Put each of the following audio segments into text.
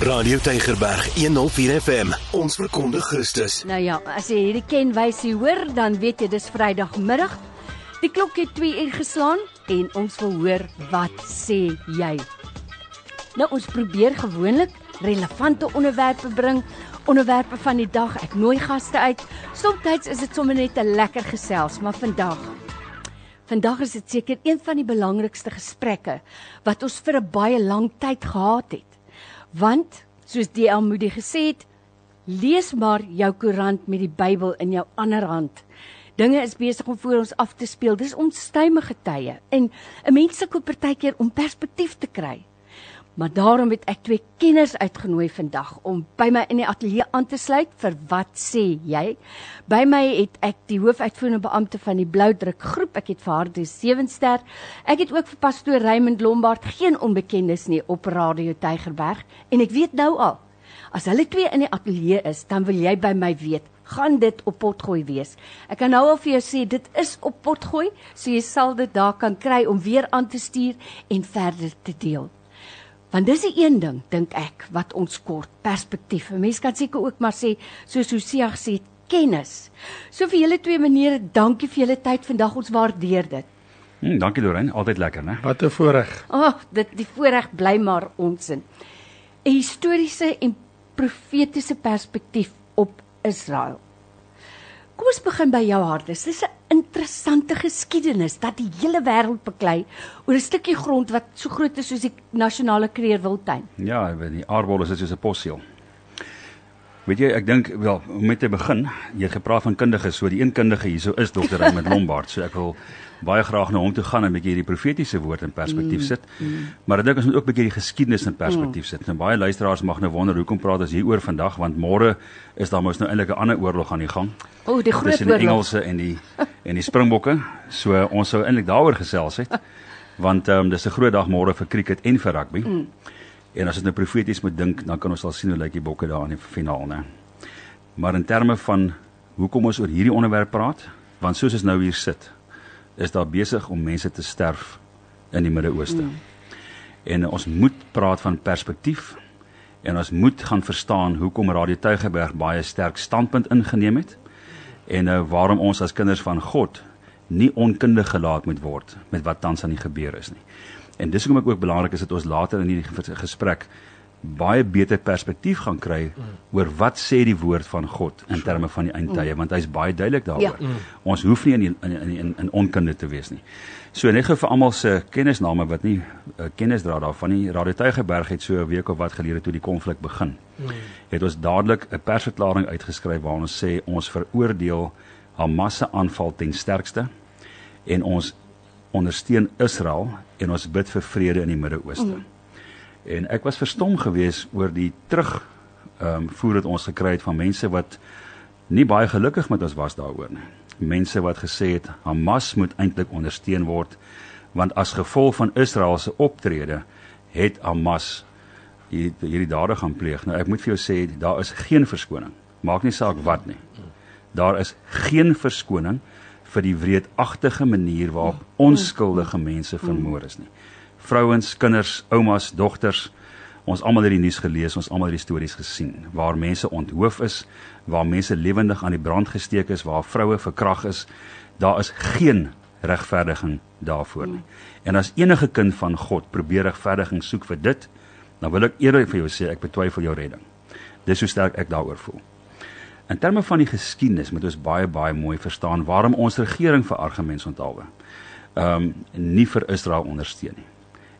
Radio Tygerberg 104 FM. Ons verkondig Christus. Nou ja, as jy hierdie kenwysie hoor, dan weet jy dis Vrydagmiddag. Die klok het 2 uur geslaan en ons wil hoor wat sê jy. Nou ons probeer gewoonlik relevante onderwerpe bring, onderwerpe van die dag. Ek nooi gaste uit. Soms is dit sommer net 'n lekker gesels, maar vandag Vandag is dit seker een van die belangrikste gesprekke wat ons vir 'n baie lang tyd gehad het. Want soos D.L. Moody gesê het, lees maar jou koerant met die Bybel in jou ander hand. Dinge is besig om voor ons af te speel. Dis onstuimige tye en 'n mens sukkel partykeer om perspektief te kry. Maar daarom het ek twee kenners uitgenooi vandag om by my in die ateljee aan te sluit vir wat sê jy? By my het ek die hoofuitvoerende beampte van die Bloudruk groep. Ek het vir haar die 7 ster. Ek het ook vir pastoor Raymond Lombard, geen onbekendes nie op Radio Tygerberg en ek weet nou al as hulle twee in die ateljee is, dan wil jy by my weet gaan dit op potgooi wees. Ek kan nou al vir jou sê dit is op potgooi, so jy sal dit daar kan kry om weer aan te stuur en verder te deel. Want dis die een ding dink ek wat ons kort perspektief. 'n Mens kan seker ook maar sê soos Hosea gesê het, kennis. So vir julle twee menere, dankie vir julle tyd vandag. Ons waardeer dit. Hm, dankie Lorraine, altyd lekker, né? Wat 'n voorreg. Ag, oh, dit die voorreg bly maar ons in. 'n Historiese en profetiese perspektief op Israel. Kom ons begin by jou hart. Dis 'n interessante geskiedenis dat die hele wêreld beklei oor 'n stukkie grond wat so groot is soos die nasionale kreerwiltuin. Ja, die aardbol is soos 'n possiel. Weet jy, ek dink wel om met te begin, jy het gepraat van kundiges, so die een kundige hierso is Dr. Raymond Lombard, so ek wil baie graag na hom toe gaan en 'n bietjie hierdie profetiese woord in perspektief mm, sit. Mm, mm. Maar ek dink ons moet ook 'n bietjie die geskiedenis in perspektief sit. Nou baie luisteraars mag nou wonder hoekom praat ons hieroor vandag want môre is daar mos nou eintlik 'n ander oorlog aan die gang. O, oh, die groot oorlog. Die Engelse en die en die Springbokke. So ons sou eintlik daaroor gesels het. Want ehm um, dis 'n groot dag môre vir cricket en vir rugby. Mm. En as dit nou profeties moet dink, dan kan ons al sien hoe lyk die bokke daar in die finaal, né? Maar in terme van hoekom ons oor hierdie onderwerp praat, want soos ons nou hier sit, is daar besig om mense te sterf in die Midde-Ooste. Mm. En ons moet praat van perspektief en ons moet gaan verstaan hoekom Radio Tuigerberg baie sterk standpunt ingeneem het en nou waarom ons as kinders van God nie onkundig gelaat moet word met wat tans aan die gebeur is nie. En dis hoekom ek ook belangrik is dat ons later in hierdie gesprek baie beter perspektief gaan kry mm. oor wat sê die woord van God in terme van die eindtye mm. want hy's baie duidelik daaroor. Ja. Mm. Ons hoef nie in in in in, in onkunde te wees nie. So net gou vir almal se kennisname wat nie uh, kennis dra daarvan nie. Radio Tuigerberg het so 'n week of wat gelede toe die konflik begin. Mm. Het ons dadelik 'n persverklaring uitgeskryf waar ons sê ons veroordeel Hamas se aanval ten sterkste en ons ondersteun Israel en ons bid vir vrede in die Midde-Ooste. Mm. En ek was verstom geweest oor die terug ehm um, voer dit ons gekry het van mense wat nie baie gelukkig met ons was daaroor nie. Mense wat gesê het Hamas moet eintlik ondersteun word want as gevolg van Israel se optrede het Hamas hierdie dade gaan pleeg. Nou ek moet vir jou sê daar is geen verskoning. Maak nie saak wat nie. Daar is geen verskoning vir die wreedagtige manier waarop onskuldige mense vermoor is nie vrouens, kinders, oumas, dogters. Ons almal het die nuus gelees, ons almal het die stories gesien waar mense onthoof is, waar mense lewendig aan die brand gesteek is, waar vroue verkrag is. Daar is geen regverdiging daarvoor nie. En as enige kind van God probeer regverdiging soek vir dit, dan wil ek eerlik vir jou sê ek betwyfel jou redding. Dis hoe sterk ek daaroor voel. In terme van die geskiedenis moet ons baie baie mooi verstaan waarom ons regering vir argumente onthaalwe. Ehm um, nie vir Israel ondersteun nie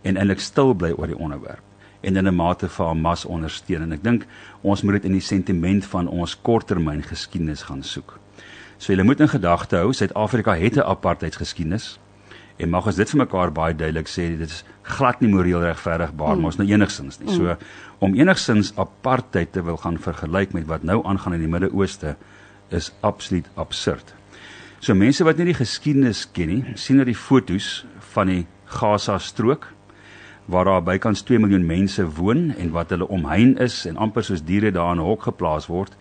en eintlik stil bly oor die onderwerp en in 'n mate vir Hamas ondersteun en ek dink ons moet dit in die sentiment van ons korttermyn geskiedenis gaan soek. So jy moet in gedagte hou Suid-Afrika het 'n apartheidsgeskiedenis en mag ons dit vir mekaar baie duidelik sê dit is glad nie moreel regverdigbaar mm. maar ons nou enigsins nie. So om enigsins apartheid te wil gaan vergelyk met wat nou aangaan in die Midde-Ooste is absoluut absurd. So mense wat nie die geskiedenis ken nie, sien dat die fotos van die Gaza strook waar daar bykans 2 miljoen mense woon en wat hulle omhein is en amper soos diere daar in 'n hok geplaas word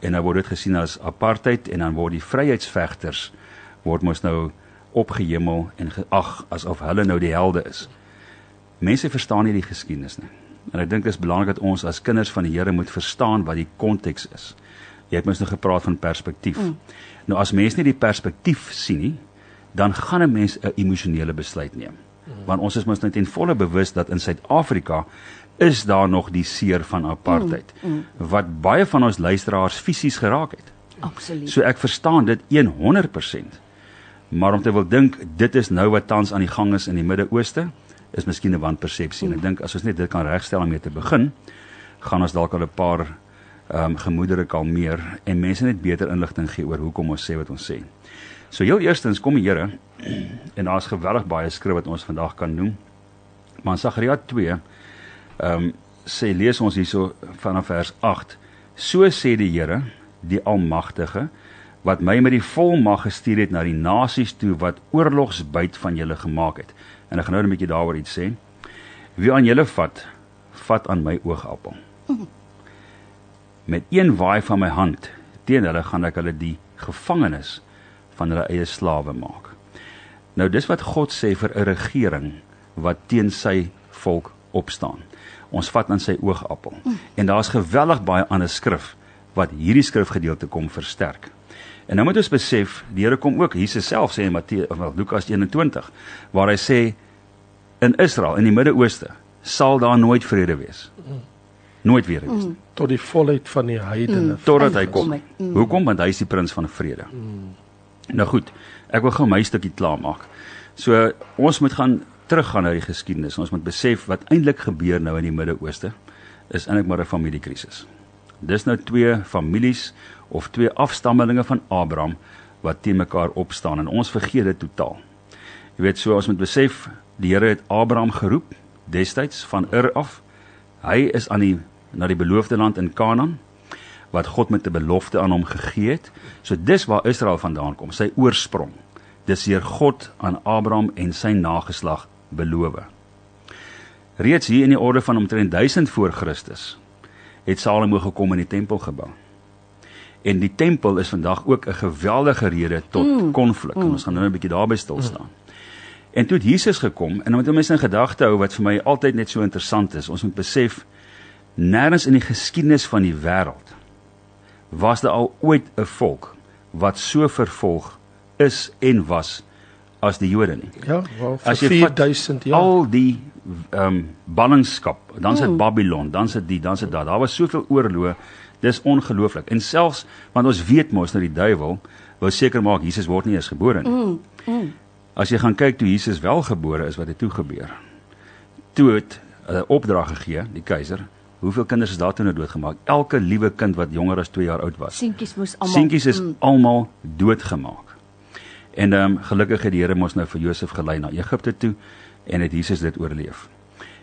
en dan word dit gesien as apartheid en dan word die vryheidsvegters word mos nou opgehemel en geag asof hulle nou die helde is. Mense verstaan nie die geskiedenis nie. En ek dink dit is belangrik dat ons as kinders van die Here moet verstaan wat die konteks is. Jy het mens nou gepraat van perspektief. Mm. Nou as mense nie die perspektief sien nie, dan gaan 'n mens 'n emosionele besluit neem. Mm. Want ons is mos net in volle bewus dat in Suid-Afrika is daar nog die seer van apartheid mm. Mm. wat baie van ons luisteraars fisies geraak het. Absoluut. So ek verstaan dit 100%. Maar om te wil dink dit is nou wat tans aan die gang is in die Midde-Ooste, is miskien 'n wanpersepsie. Mm. En ek dink as ons net dit kan regstel om mee te begin, gaan ons dalk al 'n paar ehm um, gemoedere kalmeer en mense net beter inligting gee oor hoekom ons sê wat ons sê. So heel eerstens kom die Here en daar's geweldig baie skrif wat ons vandag kan noem. Maar Sagaria 2 ehm um, sê lees ons hierso vanaf vers 8. So sê die Here, die Almagtige, wat my met die volmag gestuur het na die nasies toe wat oorlogsbyt van julle gemaak het. En ek gaan nou 'n bietjie daaroor iets sê. Wie aan julle vat, vat aan my oogappel. Met een waai van my hand teen hulle gaan ek hulle die gevangenes van hulle eie slawe maak. Nou dis wat God sê vir 'n regering wat teen sy volk opstaan. Ons vat aan sy oogappel. En daar's geweldig baie ander skrif wat hierdie skrifgedeelte kom versterk. En nou moet ons besef, die Here kom ook Jesus self sê in Matteus of Lukas 21 waar hy sê in Israel in die Midde-Ooste sal daar nooit vrede wees. Nooit weer wees mm. tot die volheid van die heidene mm. totdat hy kom. Mm. Hoekom? Want hy is die prins van vrede. Mm. Nou goed, ek wil gou my stukkie klaar maak. So ons moet gaan teruggaan na die geskiedenis. Ons moet besef wat eintlik gebeur nou in die Midde-Ooste is eintlik maar 'n familiekrisis. Dis nou twee families of twee afstammelinge van Abraham wat teen mekaar opstaan en ons vergeet dit totaal. Jy weet so ons moet besef die Here het Abraham geroep destyds van Ur af. Hy is aan die na die beloofde land in Kanaan wat God met 'n belofte aan hom gegee het. So dis waar Israel vandaan kom, sy oorsprong. Dis deur God aan Abraham en sy nageslag beloof. Reeds hier in die orde van omtrent 1000 voor Christus het Salomo gekom in die tempel gebou. En die tempel is vandag ook 'n geweldige rede tot mm. konflik. Mm. Ons gaan nou 'n bietjie daarby stil staan. Mm. En toe het Jesus gekom en om mense in gedagte hou wat vir my altyd net so interessant is, ons moet besef nêrens in die geskiedenis van die wêreld was daar al ooit 'n volk wat so vervolg is en was as die Jode nie. Ja, wel vir 4000 jaar. Al die ehm um, ballingskap, dan se mm. Babylon, dan se die, dan se daai. Daar was soveel oorloë Dis ongelooflik. En selfs want ons weet mos dat die duiwel wou seker maak Jesus word nie eens gebore nie. Mm, mm. As jy gaan kyk toe Jesus wel gebore is, wat het toe gebeur? Toe het 'n uh, opdrag gegee, die keiser. Hoeveel kinders is daar toe nou doodgemaak? Elke liewe kind wat jonger as 2 jaar oud was. Seentjies moes almal Seentjies is mm. almal doodgemaak. En ehm um, gelukkig het die Here mos nou vir Josef gelei na Egipte toe en het Jesus dit oorleef.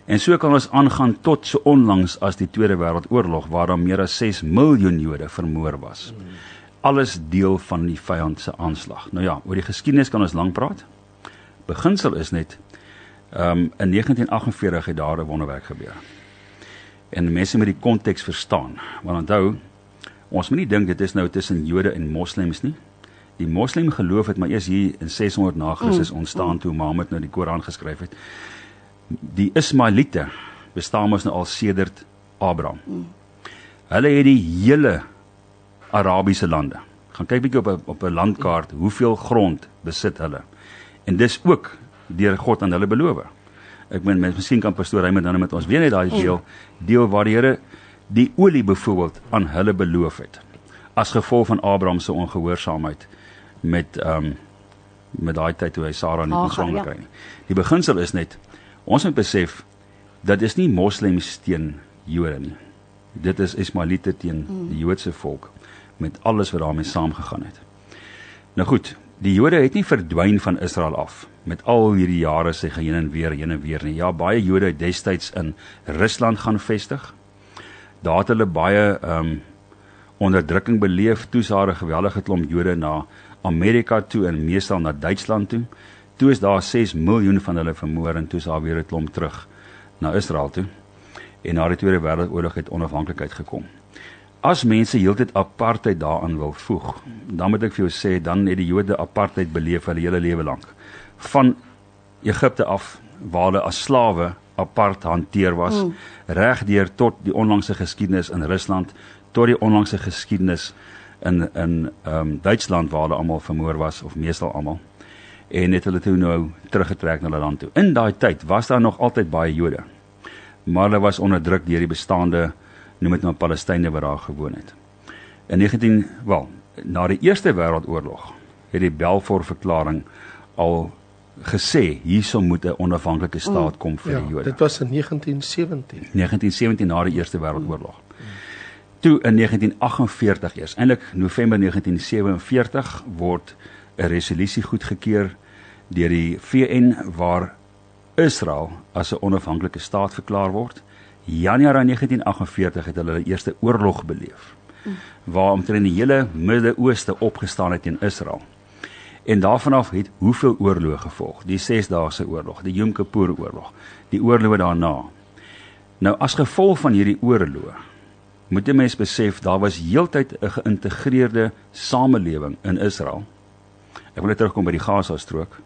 En so kan ons aangaan tot so onlangs as die Tweede Wêreldoorlog waar daar meer as 6 miljoen Jode vermoor was. Alles deel van die vyand se aanslag. Nou ja, oor die geskiedenis kan ons lank praat. Beginsel is net ehm um, in 1948 het daar 'n wonderwerk gebeur. En mense moet die konteks verstaan. Want onthou, ons moet nie dink dit is nou tussen Jode en Moslems nie. Die Moslem geloof het maar eers hier in 600 na Christus mm, ontstaan toe Mohammed nou die Koran geskryf het die Ismaeliete bestaan mos nou al sedert Abraham. Mm. Hulle het die hele Arabiese lande. Gaan kyk bietjie op 'n op 'n landkaart, hoeveel grond besit hulle. En dis ook deur God aan hulle beloof. Ek meen mens miskien kan pastoor met dan met ons weer net daai deel deel waar die Here die olie byvoorbeeld aan hulle beloof het as gevolg van Abraham se ongehoorsaamheid met ehm um, met daai tyd toe hy Sara nie kon swanger ja. kry nie. Die beginsel is net Ons moet besef dat dis nie moslems teen Jode nie. Dit is Ismaelite teen mm. die Joodse volk met alles wat daarmee saamgegaan het. Nou goed, die Jode het nie verdwyn van Israel af met al hierdie jare se heen en weer heen en weer nie. Ja, baie Jode het destyds in Rusland gaan vestig. Daar het hulle baie ehm um, onderdrukking beleef toe se daar 'n geweldige klomp Jode na Amerika toe en meestal na Duitsland toe toe is daar 6 miljoen van hulle vermoor en toe is daar weer 'n klomp terug na Israel toe. En na die Tweede Wêreldoorlog het onafhanklikheid gekom. As mense heeltyd apartheid daaraan wil voeg, dan moet ek vir jou sê dan het die Jode apartheid beleef hulle hele lewe lank. Van Egipte af waar hulle as slawe apart hanteer was mm. regdeur tot die onlangse geskiedenis in Rusland tot die onlangse geskiedenis in in ehm um, Duitsland waar hulle almal vermoor was of meestal almal en het hulle toe nou teruggetrek na hulle land toe. In daai tyd was daar nog altyd baie Jode. Maar hulle was onderdruk deur die bestaande noem dit nou Palestynë wat daar gewoon het. In 19 wel, na die Eerste Wêreldoorlog het die Balfour verklaring al gesê hierso moet 'n onafhanklike staat kom vir ja, die Jode. Dit was in 1917. 1917 na die Eerste Wêreldoorlog. Toe in 1948 eers, eintlik November 1947 word 'n resolusie goedgekeur deur die VN waar Israel as 'n onafhanklike staat verklaar word. Januarie 1948 het hulle die eerste oorlog beleef waar omtrent die hele Midde-Ooste opgestaan het teen Israel. En daarvan af het hoeveel oorloë gevolg? Die 6-daagse oorlog, die Yom Kippur oorlog, die oorloë daarna. Nou as gevolg van hierdie oorloë moet jy mens besef daar was heeltyd 'n geïntegreerde samelewing in Israel. Ek wil net terugkom by die Gaza-strook.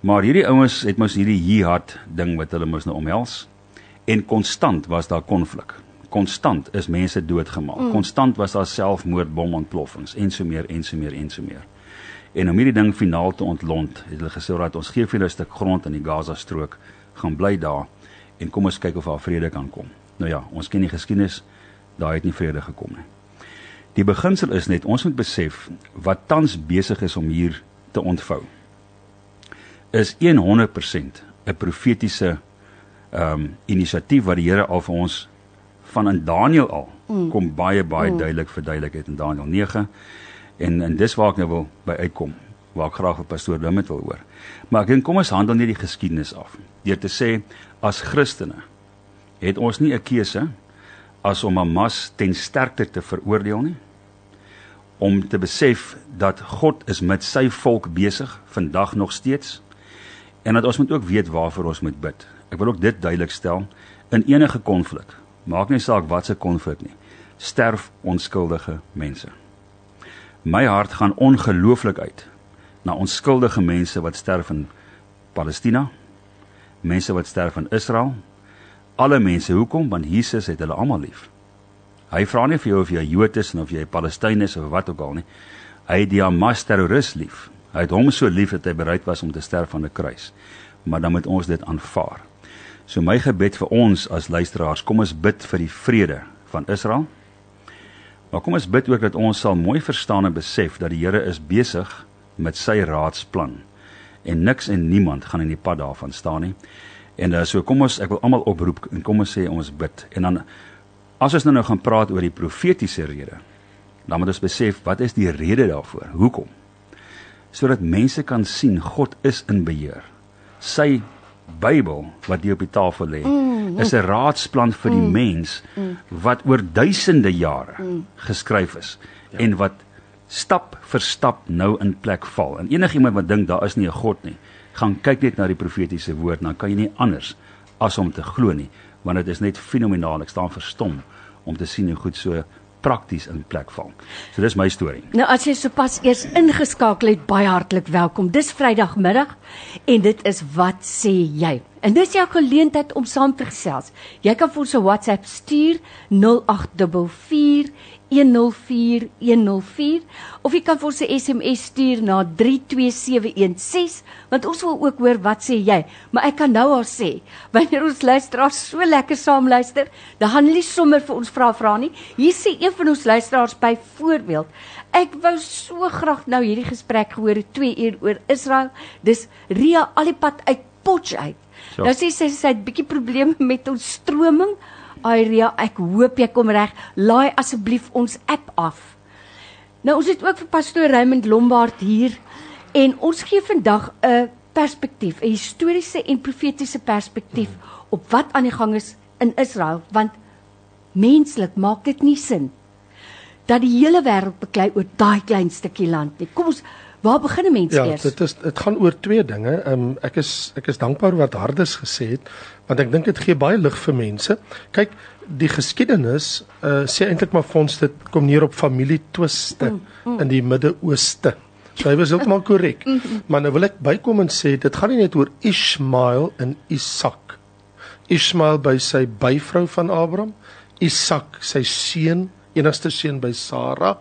Maar hierdie ouens het mos hierdie jihad ding wat hulle mos nou omhels en konstant was daar konflik. Konstant is mense doodgemaak. Mm. Konstant was daar selfmoordbomontploffings en so meer en so meer en so meer. En om hierdie ding finaal te ontlont, het hulle gesê dat ons gee vir hulle 'n stuk grond in die Gaza-strook, gaan bly daar en kom ons kyk of daar vrede kan kom. Nou ja, ons ken die geskiedenis, daar het nie vrede gekom nie. Die beginsel is net ons moet besef wat tans besig is om hier te ontvou. Is 100% 'n profetiese ehm um, inisiatief wat die Here al vir ons van in Daniël al mm. kom baie baie mm. duidelik verduidelik het in Daniël 9 en en dis waar ek nou wil by uitkom waar ek graag vir pastoor Limit wil hoor. Maar ek dink kom ons handel net die geskiedenis af deur te sê as Christene het ons nie 'n keuse as om Hamas ten sterkte te veroordeel nie om te besef dat God is met sy volk besig vandag nog steeds en dat ons moet ook weet waarvoor ons moet bid. Ek wil ook dit duidelik stel in enige konflik. Maak nie saak wat se konflik nie. Sterf onskuldige mense my hart gaan ongelooflik uit na onskuldige mense wat sterf in Palestina, mense wat sterf in Israel, alle mense. Hoekom? Want Jesus het hulle almal lief. Hy vra nie vir jou of jy Jood is of jy Palestyn is of wat ook al nie. Hy het die Hamas terroris lief. Hy het hom so lief dat hy bereid was om te sterf aan 'n kruis. Maar dan moet ons dit aanvaar. So my gebed vir ons as luisteraars, kom ons bid vir die vrede van Israel Maar kom ons bid ook dat ons sal mooi verstaan en besef dat die Here is besig met sy raadsplan en niks en niemand gaan in die pad daarvan staan nie. En uh, so kom ons ek wil almal oproep en kom ons sê ons bid. En dan as ons nou nou gaan praat oor die profetiese rede, dan moet ons besef wat is die rede daarvoor? Hoekom? Sodat mense kan sien God is in beheer. Sy Bybel wat hier op die tafel lê, mm, is 'n raadsplan vir die mm, mens mm. wat oor duisende jare mm. geskryf is ja. en wat stap vir stap nou in plek val. En enigiemand wat dink daar is nie 'n God nie, gaan kyk net na die profetiese woord, dan kan jy nie anders as om te glo nie, want dit is net fenomenaal. Ek staan verstom om te sien hoe goed so prakties in plek val. So dis my storie. Nou as jy sopas eers ingeskakel het, baie hartlik welkom. Dis Vrydagmiddag en dit is wat sê jy? En dis jou geleentheid om saam te gesels. Jy kan vir ons 'n WhatsApp stuur 0844 104104 of jy kan vir ons 'n SMS stuur na 32716 want ons wil ook hoor wat sê jy. Maar ek kan nou al sê wanneer ons luisteraars so lekker saam luister dan gaan hulle sommer vir ons vra vra nie. Hier sê een van ons luisteraars byvoorbeeld ek wou so graag nou hierdie gesprek gehoor 2 uur oor Israel. Dis Ria alipad uit Potch uit so. nou sê sy sy het bietjie probleme met ons stroming Airia, ek hoop jy kom reg. Laai asseblief ons app af. Nou ons het ook vir pastoor Raymond Lombard hier en ons gee vandag 'n perspektief, 'n historiese en profetiese perspektief op wat aan die gang is in Israel, want menslik maak dit nie sin dat die hele wêreld beklei oor daai klein stukkie land nie. Kom ons Waar begin 'n mens ja, eers? Ja, dit is dit gaan oor twee dinge. Ehm um, ek is ek is dankbaar wat Hardes gesê het want ek dink dit gee baie lig vir mense. Kyk, die geskiedenis uh sê eintlik maar vir ons dit kom neer op familietwiste mm, mm. in die Midde-Ooste. So hy was heeltemal korrek. Mm, mm. Maar nou wil ek bykom en sê dit gaan nie net oor Ismael en Isak Ismael by sy byvrou van Abraham, Isak sy seun, enigste seun by Sara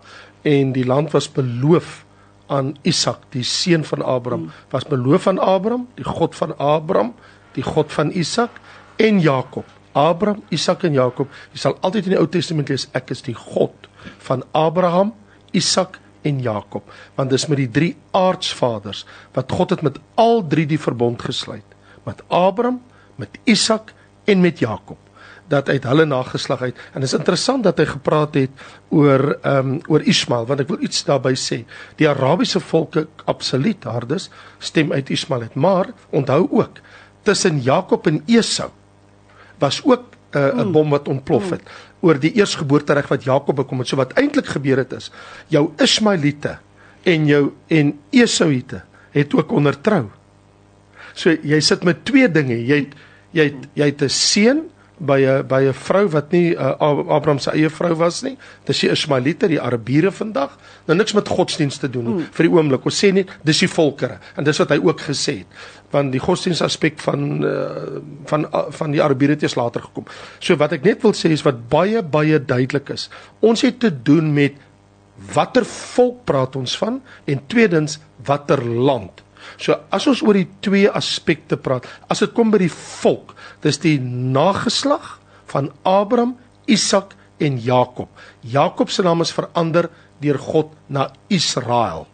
en die land was beloof aan Isak, die seun van Abraham, was beloof aan Abraham, die God van Abraham, die God van Isak en Jakob. Abraham, Isak en Jakob. Jy sal altyd in die Ou Testament lees ek is die God van Abraham, Isak en Jakob, want dis met die drie aardsvaders wat God het met al drie die verbond gesluit, met Abraham, met Isak en met Jakob dat uit hulle nageslag uit en dit is interessant dat hy gepraat het oor ehm um, oor Ismael want ek wil iets daarby sê. Die Arabiese volke absoluut hardes stem uit Ismael uit maar onthou ook tussen Jakob en Esau was ook 'n uh, 'n bom wat ontplof het oor die eersgeboortereg wat Jakob bekom het. So wat eintlik gebeur het is jou Ismaeliete en jou en Esauite het ook ondertrou so jy sit met twee dinge jy het, jy het, jy het 'n seun by 'n by 'n vrou wat nie uh, Abraham se eie vrou was nie. Dis die Ismaelite, die Arabiere vandag. Nou niks met godsdienst te doen nie. Mm. Vir die oomblik, ons sê net dis die volkere en dis wat hy ook gesê het. Want die godsdienst aspek van uh, van uh, van die Arabiere het eers later gekom. So wat ek net wil sê is wat baie baie duidelik is. Ons het te doen met watter volk praat ons van en tweedens watter land. So as ons oor die twee aspekte praat, as dit kom by die volk, dis die nageslag van Abraham, Isak en Jakob. Jakob se naam is verander deur God na Israel.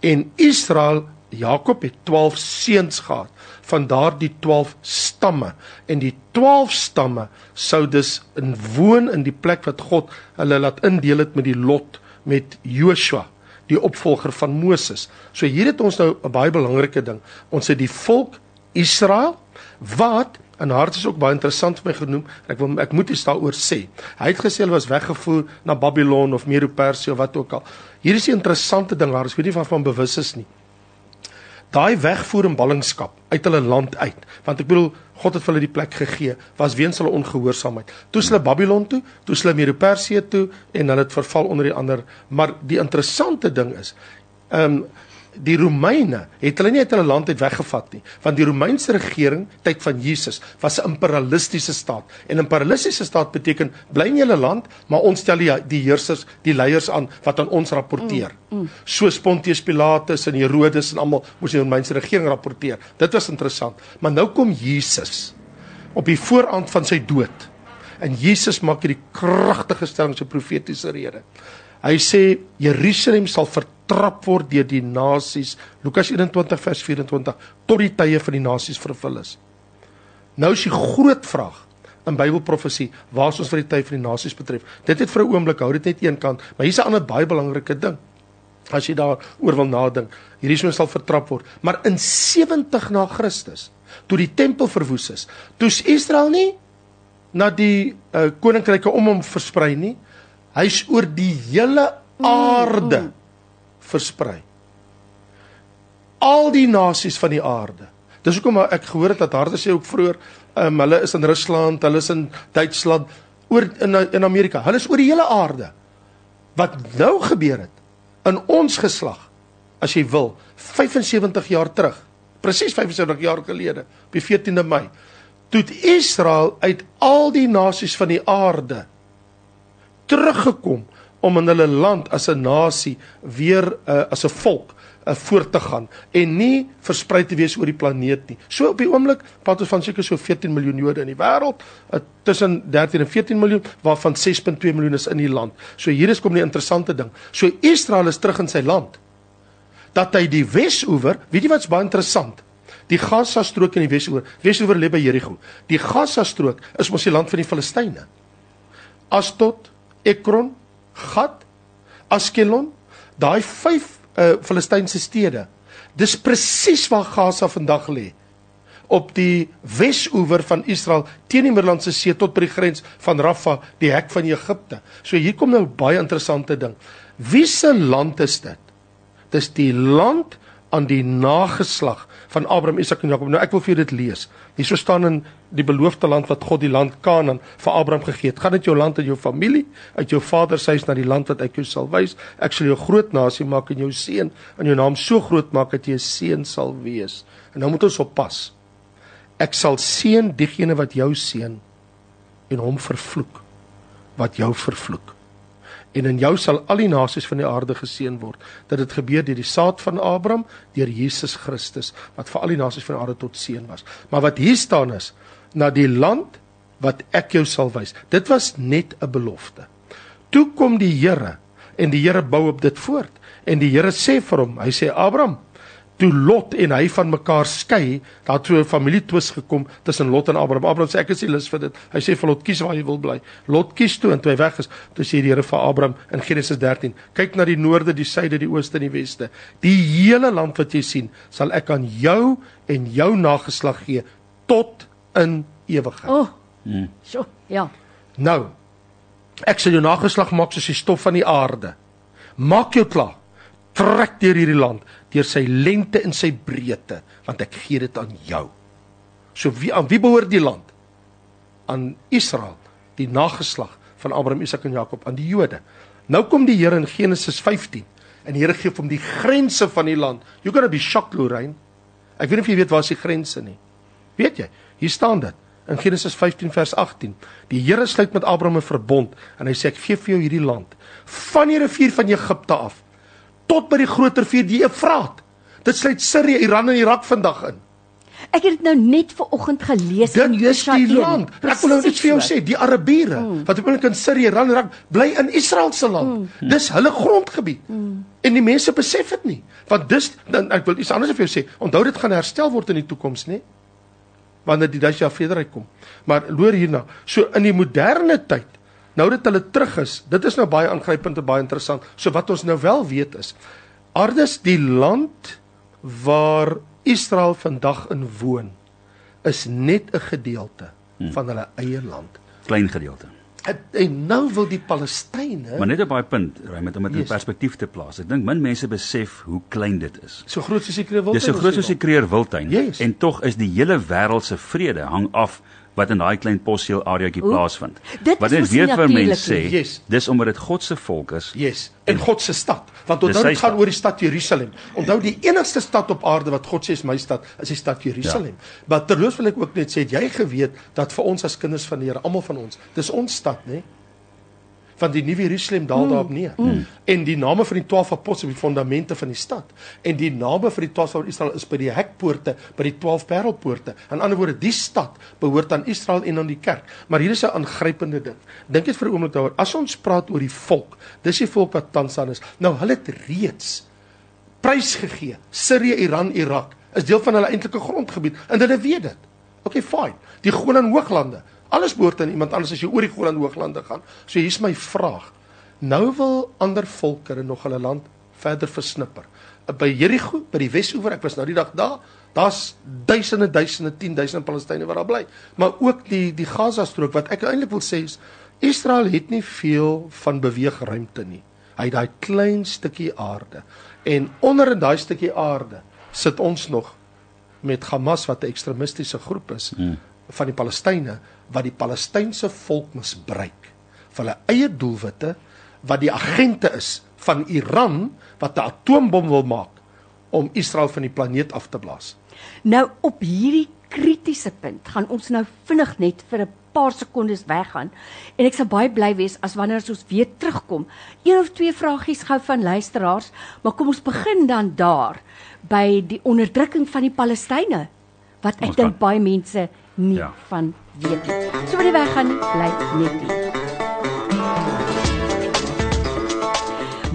En Israel, Jakob het 12 seuns gehad van daardie 12 stamme en die 12 stamme sou dus in woon in die plek wat God hulle laat indeel het met die lot met Joshua die opvolger van Moses. So hier het ons nou 'n baie belangrike ding. Ons het die volk Israel wat en hart is ook baie interessant vir my genoem. Ek wil ek moet iets daaroor sê. Hy het gesê hulle was weggevoer na Babylon of Medo-Persië of wat ook al. Hier is 'n interessante ding, daar is weet nie van van bewus is nie. Daai wegvoer in ballingskap uit hulle land uit, want ek bedoel God het vir hulle die plek gegee, was weens hulle ongehoorsaamheid. Toe hulle Babylon toe, toe hulle Medo-Persië toe en hulle het verval onder die ander, maar die interessante ding is, ehm um, die Romeine het hulle nie uit hulle land uit weggevat nie, want die Romeinse regering tyd van Jesus was 'n imperialistiese staat. En 'n imperialistiese staat beteken bly in julle land, maar ons stel die, die heersers, die leiers aan wat aan ons rapporteer. Mm, mm. So Pontius Pilatus en Herodes en almal moes die Romeinse regering rapporteer. Dit was interessant. Maar nou kom Jesus op die vooraand van sy dood. En Jesus maak hierdie kragtige stelling so profetiese rede. Hy sê Jerusalem sal ver getrap word deur die nasies. Lukas 21 vers 24 tot die tye van die nasies vervul is. Nou is die groot vraag in Bybelprofesie, waar is ons vir die tyd van die nasies betref? Dit het vir 'n oomblik hou dit net een kant, maar hier's 'n ander baie belangrike ding. As jy daaroor wil nadink, hierdie sou sal vertrap word, maar in 70 na Christus, toe die tempel verwoes is, toe's Israel nie na die uh, koninkryke om hom versprei nie. Hy's oor die hele aarde. Versprei. Al die nasies van die aarde. Dis hoekom ek gehoor het dat harde sê ook vroeër, um, hulle is in Rusland, hulle is in Duitsland, oor in in Amerika. Hulle is oor die hele aarde. Wat nou gebeur het in ons geslag, as jy wil, 75 jaar terug, presies 75 jaar gelede, op die 14de Mei, toe Israel uit al die nasies van die aarde teruggekom om in hulle land as 'n nasie weer uh, as 'n volk uh, voort te gaan en nie versprei te wees oor die planeet nie. So op die oomblik praat ons van seker so 14 miljoen Jode in die wêreld, uh, tussen 13 en 14 miljoen waarvan 6.2 miljoen is in die land. So hier is kom die interessante ding. So Israel is terug in sy land. Dat hy die Wesoewer, weet jy wat's baie interessant? Die Gaza strook in die Wesoewer. Wesoewer lê by Jerigo. Die Gaza strook is mos die land van die Filistyne. Astot, Ekron, Gat, Askelon, daai vyf uh Filistynse stede. Dis presies waar Gaza vandag lê. Op die wesoewer van Israel teen die Middellandse See tot by die grens van Rafah, die hek van Egipte. So hier kom nou baie interessante ding. Wie se land is dit? Dis die land aan die nageslag van Abraham, Isak en Jakob. Nou ek wil vir julle dit lees. Hierso staan in die beloofde land wat God die land Kanaan vir Abraham gegee het. Gaan dit jou land en jou familie uit jou vader se huis na die land wat ek jou sal wys. Ek sal jou groot nasie maak en jou seun en jou naam so groot maak dat jy 'n seun sal wees. En nou moet ons oppas. Ek sal seën diegene wat jou seën en hom vervloek wat jou vervloek. En in jou sal al die nasies van die aarde geseën word. Dat dit gebeur deur die saad van Abraham, deur Jesus Christus wat vir al die nasies van die aarde tot seën was. Maar wat hier staan is na die land wat ek jou sal wys. Dit was net 'n belofte. Toe kom die Here en die Here bou op dit voort. En die Here sê vir hom, hy sê Abraham, toe Lot en hy van mekaar skei, daar het so 'n familietwis gekom tussen Lot en Abraham. Abraham sê ek is nie lus vir dit. Hy sê vir Lot kies waar jy wil bly. Lot kies toe en toe hy weg is, toe sê die Here vir Abraham in Genesis 13, kyk na die noorde, die suide, die ooste en die weste. Die hele land wat jy sien, sal ek aan jou en jou nageslag gee tot in ewigheid. O. Oh, mm. So, ja. Nou, ek sal jou nageslag maak soos die stof van die aarde. Maak jou klaar. Trek deur hierdie land deur sy lengte en sy breedte, want ek gee dit aan jou. So wie aan wie behoort die land? Aan Israel, die nageslag van Abraham, Isak en Jakob, aan die Jode. Nou kom die Here in Genesis 15 en die Here gee hom die grense van die land. You're going to be shocked, Lorraine. Ek weet nie of jy weet waar is die grense nie. Weet jy? Hier staan dit in Genesis 15 vers 18. Die Here sluit met Abraham 'n verbond en hy sê ek gee vir jou hierdie land van die rivier van Egipte af tot by die groot rivier die Efraat. Dit sluit Sirië, Iran en Irak vandag in. Ek het dit nou net ver oggend gelees Dit in is Josua die 1. land. Ek wil nou net vir jou sê, die Arabiere mm. wat oomblik in Sirië, Iran en Irak bly in Israel se land. Mm. Dis hulle grondgebied. Mm. En die mense besef dit nie. Want dis dan ek wil iets anders vir jou sê. Onthou dit gaan herstel word in die toekoms, né? Wanneer die jaar vrederyk kom. Maar loor hierna. So in die moderne tyd Nou dat hulle terug is, dit is nou baie aangrypend en baie interessant. So wat ons nou wel weet is, Ardes die land waar Israel vandag in woon, is net 'n gedeelte hmm. van hulle eie land. Klein gedeelte. En, en nou wil die Palestynë Maar net op daai punt, Raymond, om dit in perspektief te plaas. Ek dink min mense besef hoe klein dit is. so groot soos die kreewil. Dis so groot soos die Kreer Wildtuin Yes. en tog is die hele wêreld se vrede hang af wat in daai klein posjeel areaatjie Oeh, plaasvind. dit Wat mos weer vir mense sê. Yes. dis omdat dit God se volk is. Yes, in God se stad. Want onthou dit gaan stad. oor die stad Jerusalem. Onthou die enigste stad op aarde wat God sê is my stad, is die stad Jerusalem. Ja. Maar terloops wil ek ook net sê, het jy geweet dat vir ons as kinders van die Here, almal van ons, dis ons stad, né? Van die nuwe Jerusalem daal daarop neer. Mm. En die name van die 12 apostels op die fondamente van die stad. En die name vir die 12 van Israel is by die hekpoorte, by die 12 parelpoorte. In ander woorde, die stad behoort aan Israel en aan die kerk. Maar hier is 'n aangrypende ding. Dink net vir 'n oomblik daaroor. As ons praat oor die volk, dis die volk wat tans aan is. Nou hulle het reeds prys gegee. Sirië, Iran, Irak is deel van hulle eintlike grondgebied en hulle weet dit. Okay, fine. Die Golan Hooglande, alles behoort aan iemand anders as jy oor die Golan Hooglande gaan. So hier's my vraag. Nou wil ander volkere nog hulle land verder versnipper. By Jerigo, by die Wesoewer, ek was nou die dag daar, daar's duisende, duisende, 10000 Palestynë wat daar bly. Maar ook die die Gaza-strook wat ek eintlik wil sê is Israel het nie veel van beweegruimte nie. Hy het daai klein stukkie aarde. En onder in daai stukkie aarde sit ons nog met Hamas wat 'n ekstremistiese groep is hmm. van die Palestynë wat die Palestynse volk misbruik vir hulle eie doelwitte wat die agente is van Iran wat 'n atoombom wil maak om Israel van die planeet af te blaas. Nou op hierdie kritiese punt gaan ons nou vinnig net vir 'n paar sekondes weggaan en ek sal baie bly wees as wanneer ons weer terugkom. Een of twee vragies gou van luisteraars, maar kom ons begin dan daar by die onderdrukking van die Palestynë wat ek dink baie mense nie Ja. van weet nie. So by die weggaan nie, bly net hier.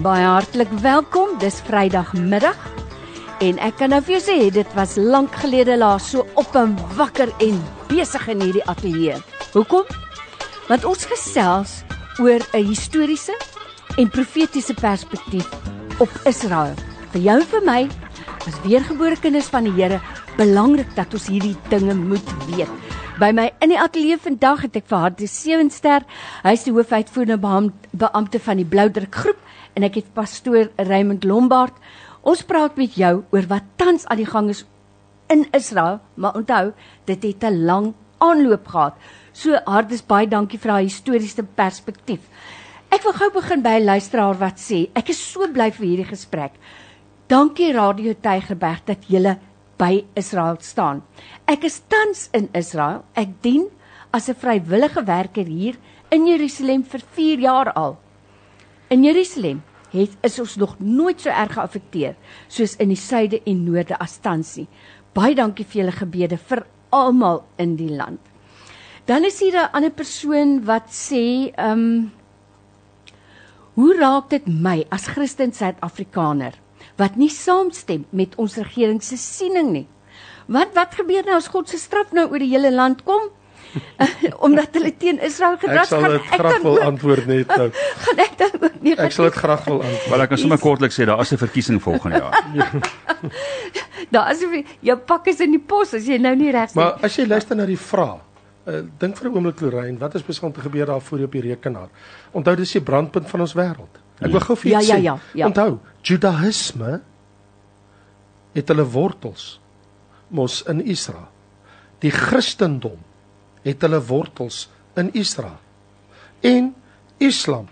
Baie hartlik welkom. Dis Vrydagmiddag. En ek kan nou vir jou sê dit was lank gelede laas so op en wakker en besig in hierdie ateljee. Hoekom? Want ons gesels oor 'n historiese en profetiese perspektief op Israel. Vir jou en vir my as weergebore kinders van die Here belangrik dat ons hierdie dinge moet weet. By my in die ateljee vandag het ek vir Hartie Sewenster, hy is die hoofuitvoerende beam- beampte van die Bloudruk groep en ek het pastoor Raymond Lombard. Ons praat met jou oor wat tans aan die gang is in Israel, maar onthou, dit het 'n lang aanloop gehad. So Hardes baie dankie vir daai historiese perspektief. Ek wil gou begin by 'n luisteraar wat sê, ek is so bly vir hierdie gesprek. Dankie Radio Tygerberg dat julle by Israel staan. Ek is tans in Israel. Ek dien as 'n vrywillige werker hier in Jerusalem vir 4 jaar al. In Jerusalem het is ons nog nooit so erg geaffekteer soos in die suide en noorde as tans nie. Baie dankie vir julle gebede vir almal in die land. Dan is hier 'n ander persoon wat sê, ehm um, Hoe raak dit my as Christen Suid-Afrikaner wat nie saamstem met ons regering se siening nie? Wat wat gebeur nou as God se straf nou oor die hele land kom? omdat hulle teen Israel gedras gaan. Ek sal dit graag wil antwoord net nou. gaan ek dan ook nie. Ek sal dit graag wil antwoord. Wel ek kan sommer kortliks sê daar is 'n verkiesing volgende jaar. daar is jou pak is in die pos as jy nou nie reg sê. Maar as jy luister na die vraag, uh, dink vir 'n oomblik Lorraine, wat is besig om te gebeur daar voor op die rekenaar? Onthou dis die brandpunt van ons wêreld. Ek wil gou vir jou ja, sê. Ja, ja, ja. Onthou, Judaïsme het hulle wortels mos in Israel. Die Christendom het hulle wortels in Israel. En Islam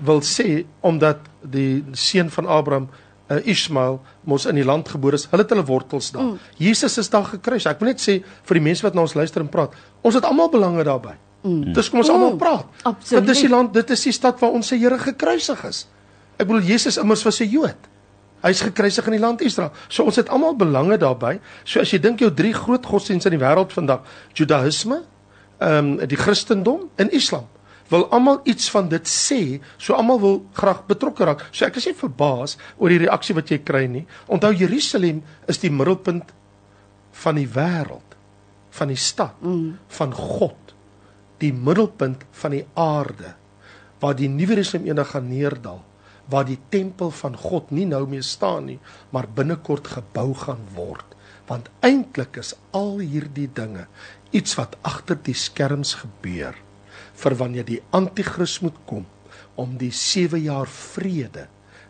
wil sê omdat die seun van Abraham uh, Ismael mos in die land gebore is, hulle het hulle wortels daar. Mm. Jesus is daar gekruis. Ek wil net sê vir die mense wat na ons luister en praat, ons het almal belange daarbey. Mm. Dis kom ons mm. almal praat. Absoluut. Dit is die land, dit is die stad waar ons se Here gekruisig is. Ek bedoel Jesus immers was 'n Jood. Hy's gekruisig in die land Israel. So ons het almal belange daarbey. So as jy dink jou drie groot godsdienste in die wêreld vandag, Judaïsme, ehm um, die Christendom en Islam wil almal iets van dit sê, so almal wil graag betrokke raak. So ek is nie verbaas oor die reaksie wat jy kry nie. Onthou Jerusalem is die middelpunt van die wêreld, van die stad, mm. van God, die middelpunt van die aarde waar die nuwe Jerusalem eendag gaan neerdal, waar die tempel van God nie nou meer staan nie, maar binnekort gebou gaan word. Want eintlik is al hierdie dinge iets wat agter die skerms gebeur vir wanneer die anti-kris moet kom om die 7 jaar vrede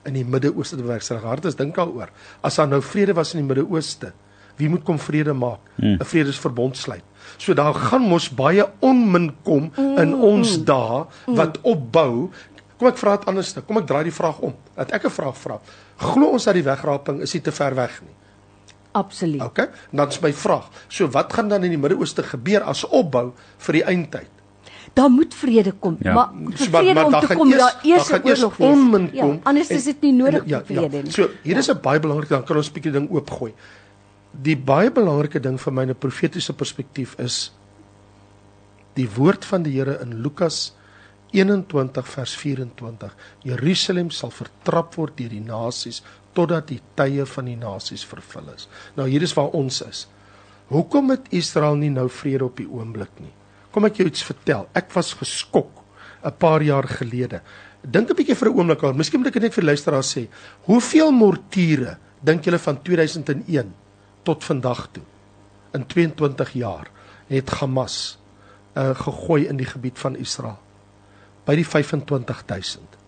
in die Midde-Ooste te bewerkstellig. Hart is dink daaroor. As daar nou vrede was in die Midde-Ooste, wie moet kom vrede maak? 'n hmm. Vredesverbond sluit. So daar gaan mos baie onmin kom in ons mm. dae wat opbou. Kom ek vra dit anders. Kom ek draai die vraag om. Dat ek 'n vraag vra. Glo ons dat die wegraping is nie te ver weg nie? Absoluut. Okay. Dan is my vraag. So wat gaan dan in die Midde-Ooste gebeur as opbou vir die eindtyd? Daar moet vrede kom. Ja. Maar vir vrede maar, maar om te kom, daar eers oorlog wees. Onmin ja, kom. Ja, anders is dit nie nodig ja, vir vrede ja. nie. So, hier ja. is 'n baie belangrike ding. Kan ons 'n bietjie ding oopgooi? Die baie belangrike ding vir my 'n profetiese perspektief is die woord van die Here in Lukas 21 vers 24. Jerusalem sal vertrap word deur die nasies totdat die tye van die nasies vervul is. Nou hier is waar ons is. Hoekom het Israel nie nou vrede op die oomblik nie? Kom ek jou iets vertel. Ek was geskok 'n paar jaar gelede. Dink 'n bietjie vir 'n oomblik aan. Miskien moet ek net vir luisteraars sê, hoeveel mortiere dink julle van 2001 tot vandag toe? In 22 jaar het Hamas uh, gegooi in die gebied van Israel. By die 25000.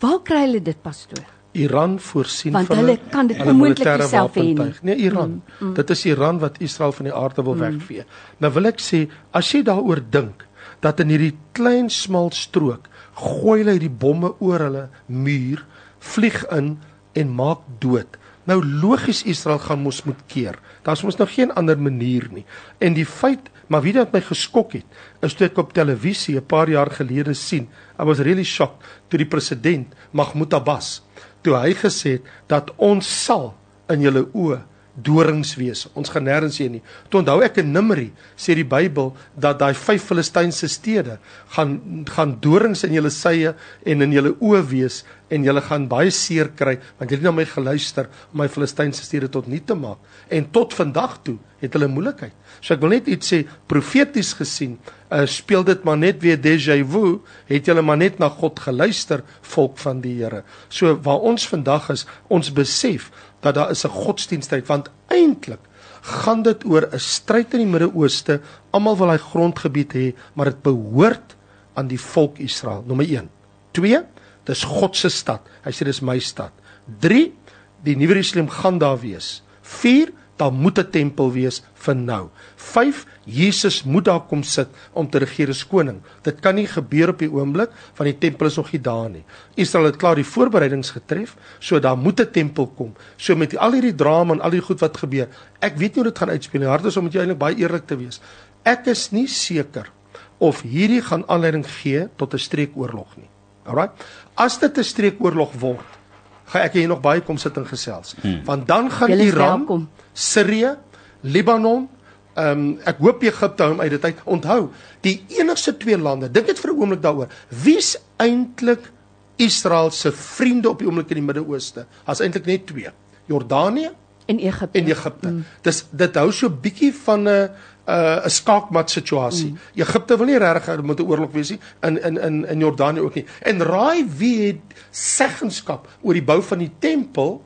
Waar kry hulle dit pastoor? Iran voorsien Want van hulle kan dit onmoontlik self hê nie. Nee, Iran. Mm, mm. Dit is Iran wat Israel van die aarde wil mm. wegvee. Nou wil ek sê, as jy daaroor dink dat in hierdie klein smal strook gooi hulle hierdie bomme oor hulle muur, vlieg in en maak dood. Nou logies Israel gaan mos moet keer. Daar's mos nou geen ander manier nie. En die feit, maar wie dit my geskok het, is toe ek op televisie 'n paar jaar gelede sien. I was really shocked toe die president Mahmoud Abbas toe hy gesê het dat ons sal in julle oë dorings wees. Ons gaan nêrens heen nie. Toe onthou ek in Numeri sê die Bybel dat daai vyf Filistynse stede gaan gaan dorings in julle sye en in julle oë wees en julle gaan baie seer kry want julle het na my geluister om my Filistynse stede tot nul te maak. En tot vandag toe het hulle moeilikheid. So ek wil net iets sê profeties gesien, uh, speel dit maar net weer déjà vu, het julle maar net na God geluister, volk van die Here. So waar ons vandag is, ons besef dat daar is 'n godsdienstheid want eintlik gaan dit oor 'n stryd in die Midde-Ooste. Almal wil hy grondgebied hê, maar dit behoort aan die volk Israel. Nommer 1. 2. Dis God se stad. Hy sê dis my stad. 3. Die nuwe Jerusalem gaan daar wees. 4 daar moet 'n tempel wees vir nou. 5 Jesus moet daar kom sit om te regeer as koning. Dit kan nie gebeur op die oomblik van die tempel is nog nie daar nie. Israel het klaar die voorbereidings getref, so daar moet 'n tempel kom. So met al hierdie drama en al die goed wat gebeur, ek weet nie hoe dit gaan uitspeel nie. Hardes om met jou eintlik baie eerlik te wees. Ek is nie seker of hierdie gaan aanleiding gee tot 'n streekoorlog nie. Alraai. As dit 'n streekoorlog word, gaan ek hier nog baie kom sit en gesels. Hmm. Want dan gaan Iran. Sirië, Libanon, ehm um, ek hoop Egipte hou hom uit dit uit. Onthou, die enigste twee lande, dink dit vir 'n oomblik daaroor. Wie's eintlik Israel se vriende op die oomblik in die Midde-Ooste? Daar's eintlik net twee. Jordanië in Egipte. en Egipte. Mm. Dis dit hou so bietjie van 'n 'n 'n skaakmat situasie. Mm. Egipte wil nie regtig moet 'n oorlog wees nie in in in in Jordanië ook nie. En raai wie het seggenskap oor die bou van die tempel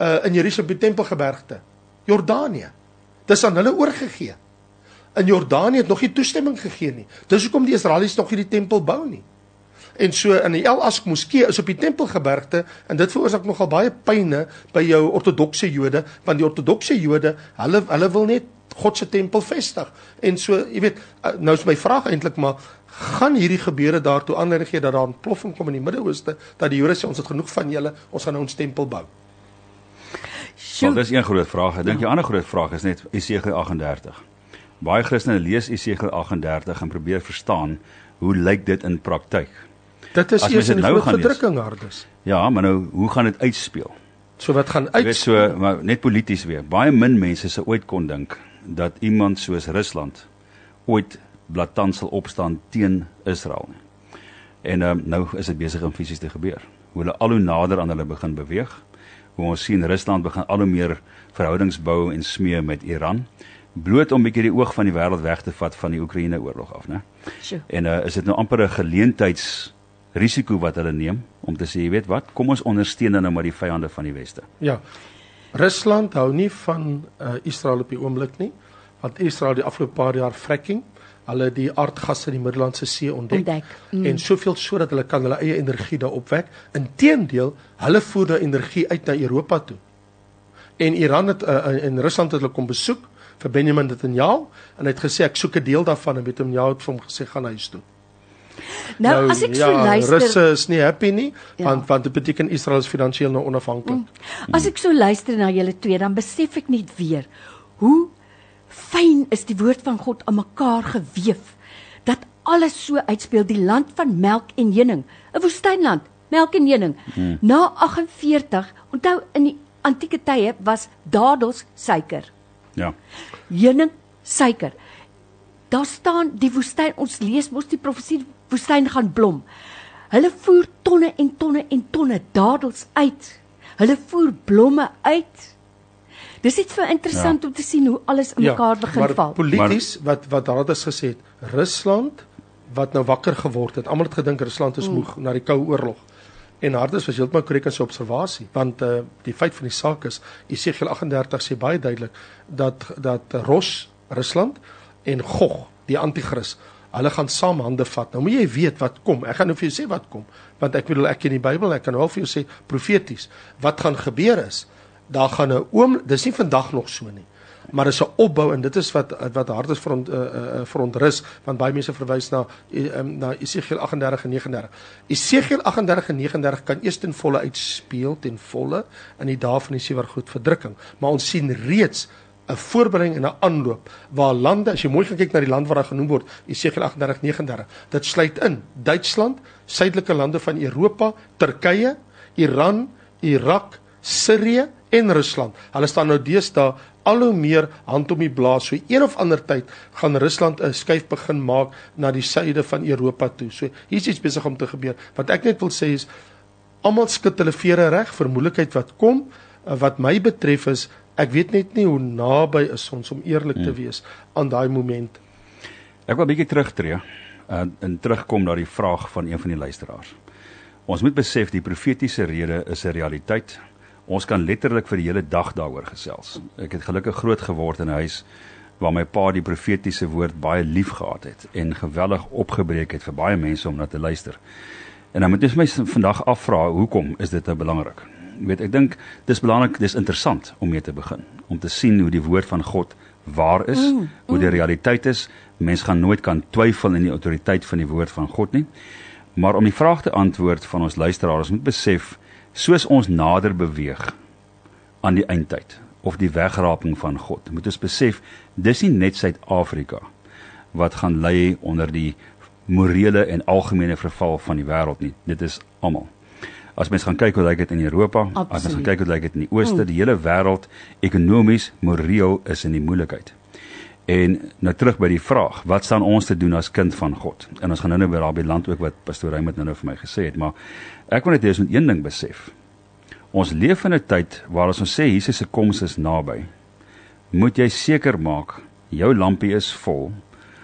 uh in Jerusalem die tempelgebergte? Jordanië. Dis aan hulle oorgegee. In Jordanië het nog nie toestemming gegee nie. Dis hoekom die Israelies nog nie die tempel bou nie. En so in die El Ask moskee is op die Tempelgebergte en dit veroorsaak nogal baie pyne by jou ortodokse Jode want die ortodokse Jode, hulle hulle wil net God se tempel vestig. En so, jy weet, uh, nou is my vraag eintlik maar gaan hierdie gebeure daartoe aanleiding gee dat daar 'n ploffing kom in die Midde-Ooste dat die Jode sê ons het genoeg van julle, ons gaan nou ons tempel bou. Sjoe. Wel, dis een groot vraag. Ek dink die ander groot vraag is net Esegiel 38. Baie Christene lees Esegiel 38 en probeer verstaan hoe lyk dit in praktyk? Dit is eers in dit die nou groot verdrukking hardes. Ja, maar nou hoe gaan dit uitspeel? So wat gaan uit weet so, maar net polities weer. Baie min mense se ooit kon dink dat iemand soos Rusland ooit blaatant sal opstaan teen Israel nie. En um, nou is dit besig om fisies te gebeur. Hoe hulle al hoe nader aan hulle begin beweeg. Hoe ons sien Rusland begin al hoe meer verhoudings bou en smee met Iran bloot om 'n bietjie die oog van die wêreld weg te vat van die Oekraïne oorlog af, né? Sjoe. En uh, is dit nou amper 'n geleentheidsrisiko wat hulle neem om te sê, jy weet wat, kom ons ondersteun nou maar die vyande van die weste. Ja. Rusland hou nie van uh, Israel op die oomblik nie, want Israel die afgelope paar jaar fracking, hulle die aardgasse in die Middellandse See ontdek, Ontdek, mm. en soveel sodat hulle kan hulle eie energie daar opwek. Inteendeel, hulle voer nou energie uit na Europa toe. En Iran het uh, en Rusland het hulle kom besoek vir Benjamin Netanyahu en hy het gesê ek soek 'n deel daarvan en Netanyahu het vir hom gesê gaan huis toe. Nou, as ek ja, so luister, Russe is nie happy nie Ja. want want dit beteken Israel is finansiëel nou onafhanklik. Mm. as ek so luister na julle twee, dan besef ek net weer hoe fyn is die woord van God aan mekaar geweef dat alles so uitspeel die land van melk en heuning, 'n woestynland, melk en heuning. Hmm. Na 48, onthou in die antieke tye was dadels suiker. Ja. heuning, suiker. Daar staan die woestyn, ons lees mos die profesie woestyn gaan blom. Hulle voer tonne en tonne en tonne dadels uit. Hulle voer blomme uit. Dis iets vir interessant ja. om te sien hoe alles in mekaar begin maar val. Polities wat wat daar het gesê het, Rusland wat nou wakker geword het. Almal het gedink Rusland is moeg mm. na die Koue Oorlog. En Hardes was heeltemal korrek in sy observasie, want uh, die feit van die saak is, Esegiel 38 sê baie duidelik dat dat Ros Rusland en Gog, die anti-kris, hulle gaan saam hande vat. Nou moet jy weet wat kom. Ek gaan nou vir jou sê wat kom, want ek bedoel ek ken die Bybel, ek kan wel vir jou sê profeties wat gaan gebeur is. Daar gaan 'n oom, dis nie vandag nog so nie maar is 'n opbou en dit is wat wat hard is vir ont, uh, uh, vir ontrus want baie mense verwys na um, na Esegiel 38 en 39. Esegiel 38 en 39 kan eers ten volle uitspeel ten volle in die dae van die sewer goed verdrukking, maar ons sien reeds 'n voorbereiding en 'n aanloop waar lande as jy mooi kyk na die land wat daar genoem word Esegiel 38 39 dit sluit in Duitsland, suidelike lande van Europa, Turkye, Iran, Irak, Sirië en Rusland. Hulle staan nou deesdae al hoe meer hand om die blaas. So een of ander tyd gaan Rusland 'n skuif begin maak na die suide van Europa toe. So hier's iets besig om te gebeur. Wat ek net wil sê is almal skud hulle vere reg vir moeilikheid wat kom. Wat my betref is ek weet net nie hoe naby is ons om eerlik te wees aan daai moment. Ek wil 'n bietjie terugtreë en en terugkom na die vraag van een van die luisteraars. Ons moet besef die profetiese rede is 'n realiteit. Ons kan letterlik vir die hele dag daaroor gesels. Ek het gelukkig groot geword in 'n huis waar my pa die profetiese woord baie lief gehad het en geweldig opgebreek het vir baie mense om na te luister. En dan moet jy my vandag afvra hoekom is dit nou belangrik? Jy weet, ek dink dis belangrik, dis interessant om mee te begin. om te sien hoe die woord van God waar is, mm, mm. hoe die realiteit is. Mens gaan nooit kan twyfel in die autoriteit van die woord van God nie. Maar om die vraag te antwoord van ons luisteraars moet besef soos ons nader beweeg aan die eindtyd of die wegraping van God. Moet ons besef dis nie net Suid-Afrika wat gaan lê onder die morele en algemene verval van die wêreld nie. Dit is almal. As mens gaan kyk hoe lyk dit in Europa, Absoluut. as mens gaan kyk hoe lyk dit in die ooste, mm. die hele wêreld ekonomies, moreel is in die moeilikheid. En nou terug by die vraag, wat staan ons te doen as kind van God? En ons gaan nou nou by daardie land ook wat pastoor Raymond nou nou vir my gesê het, maar ek wil net hê ons moet een ding besef. Ons leef in 'n tyd waar as ons sê Jesus se koms is naby, moet jy seker maak jou lampie is vol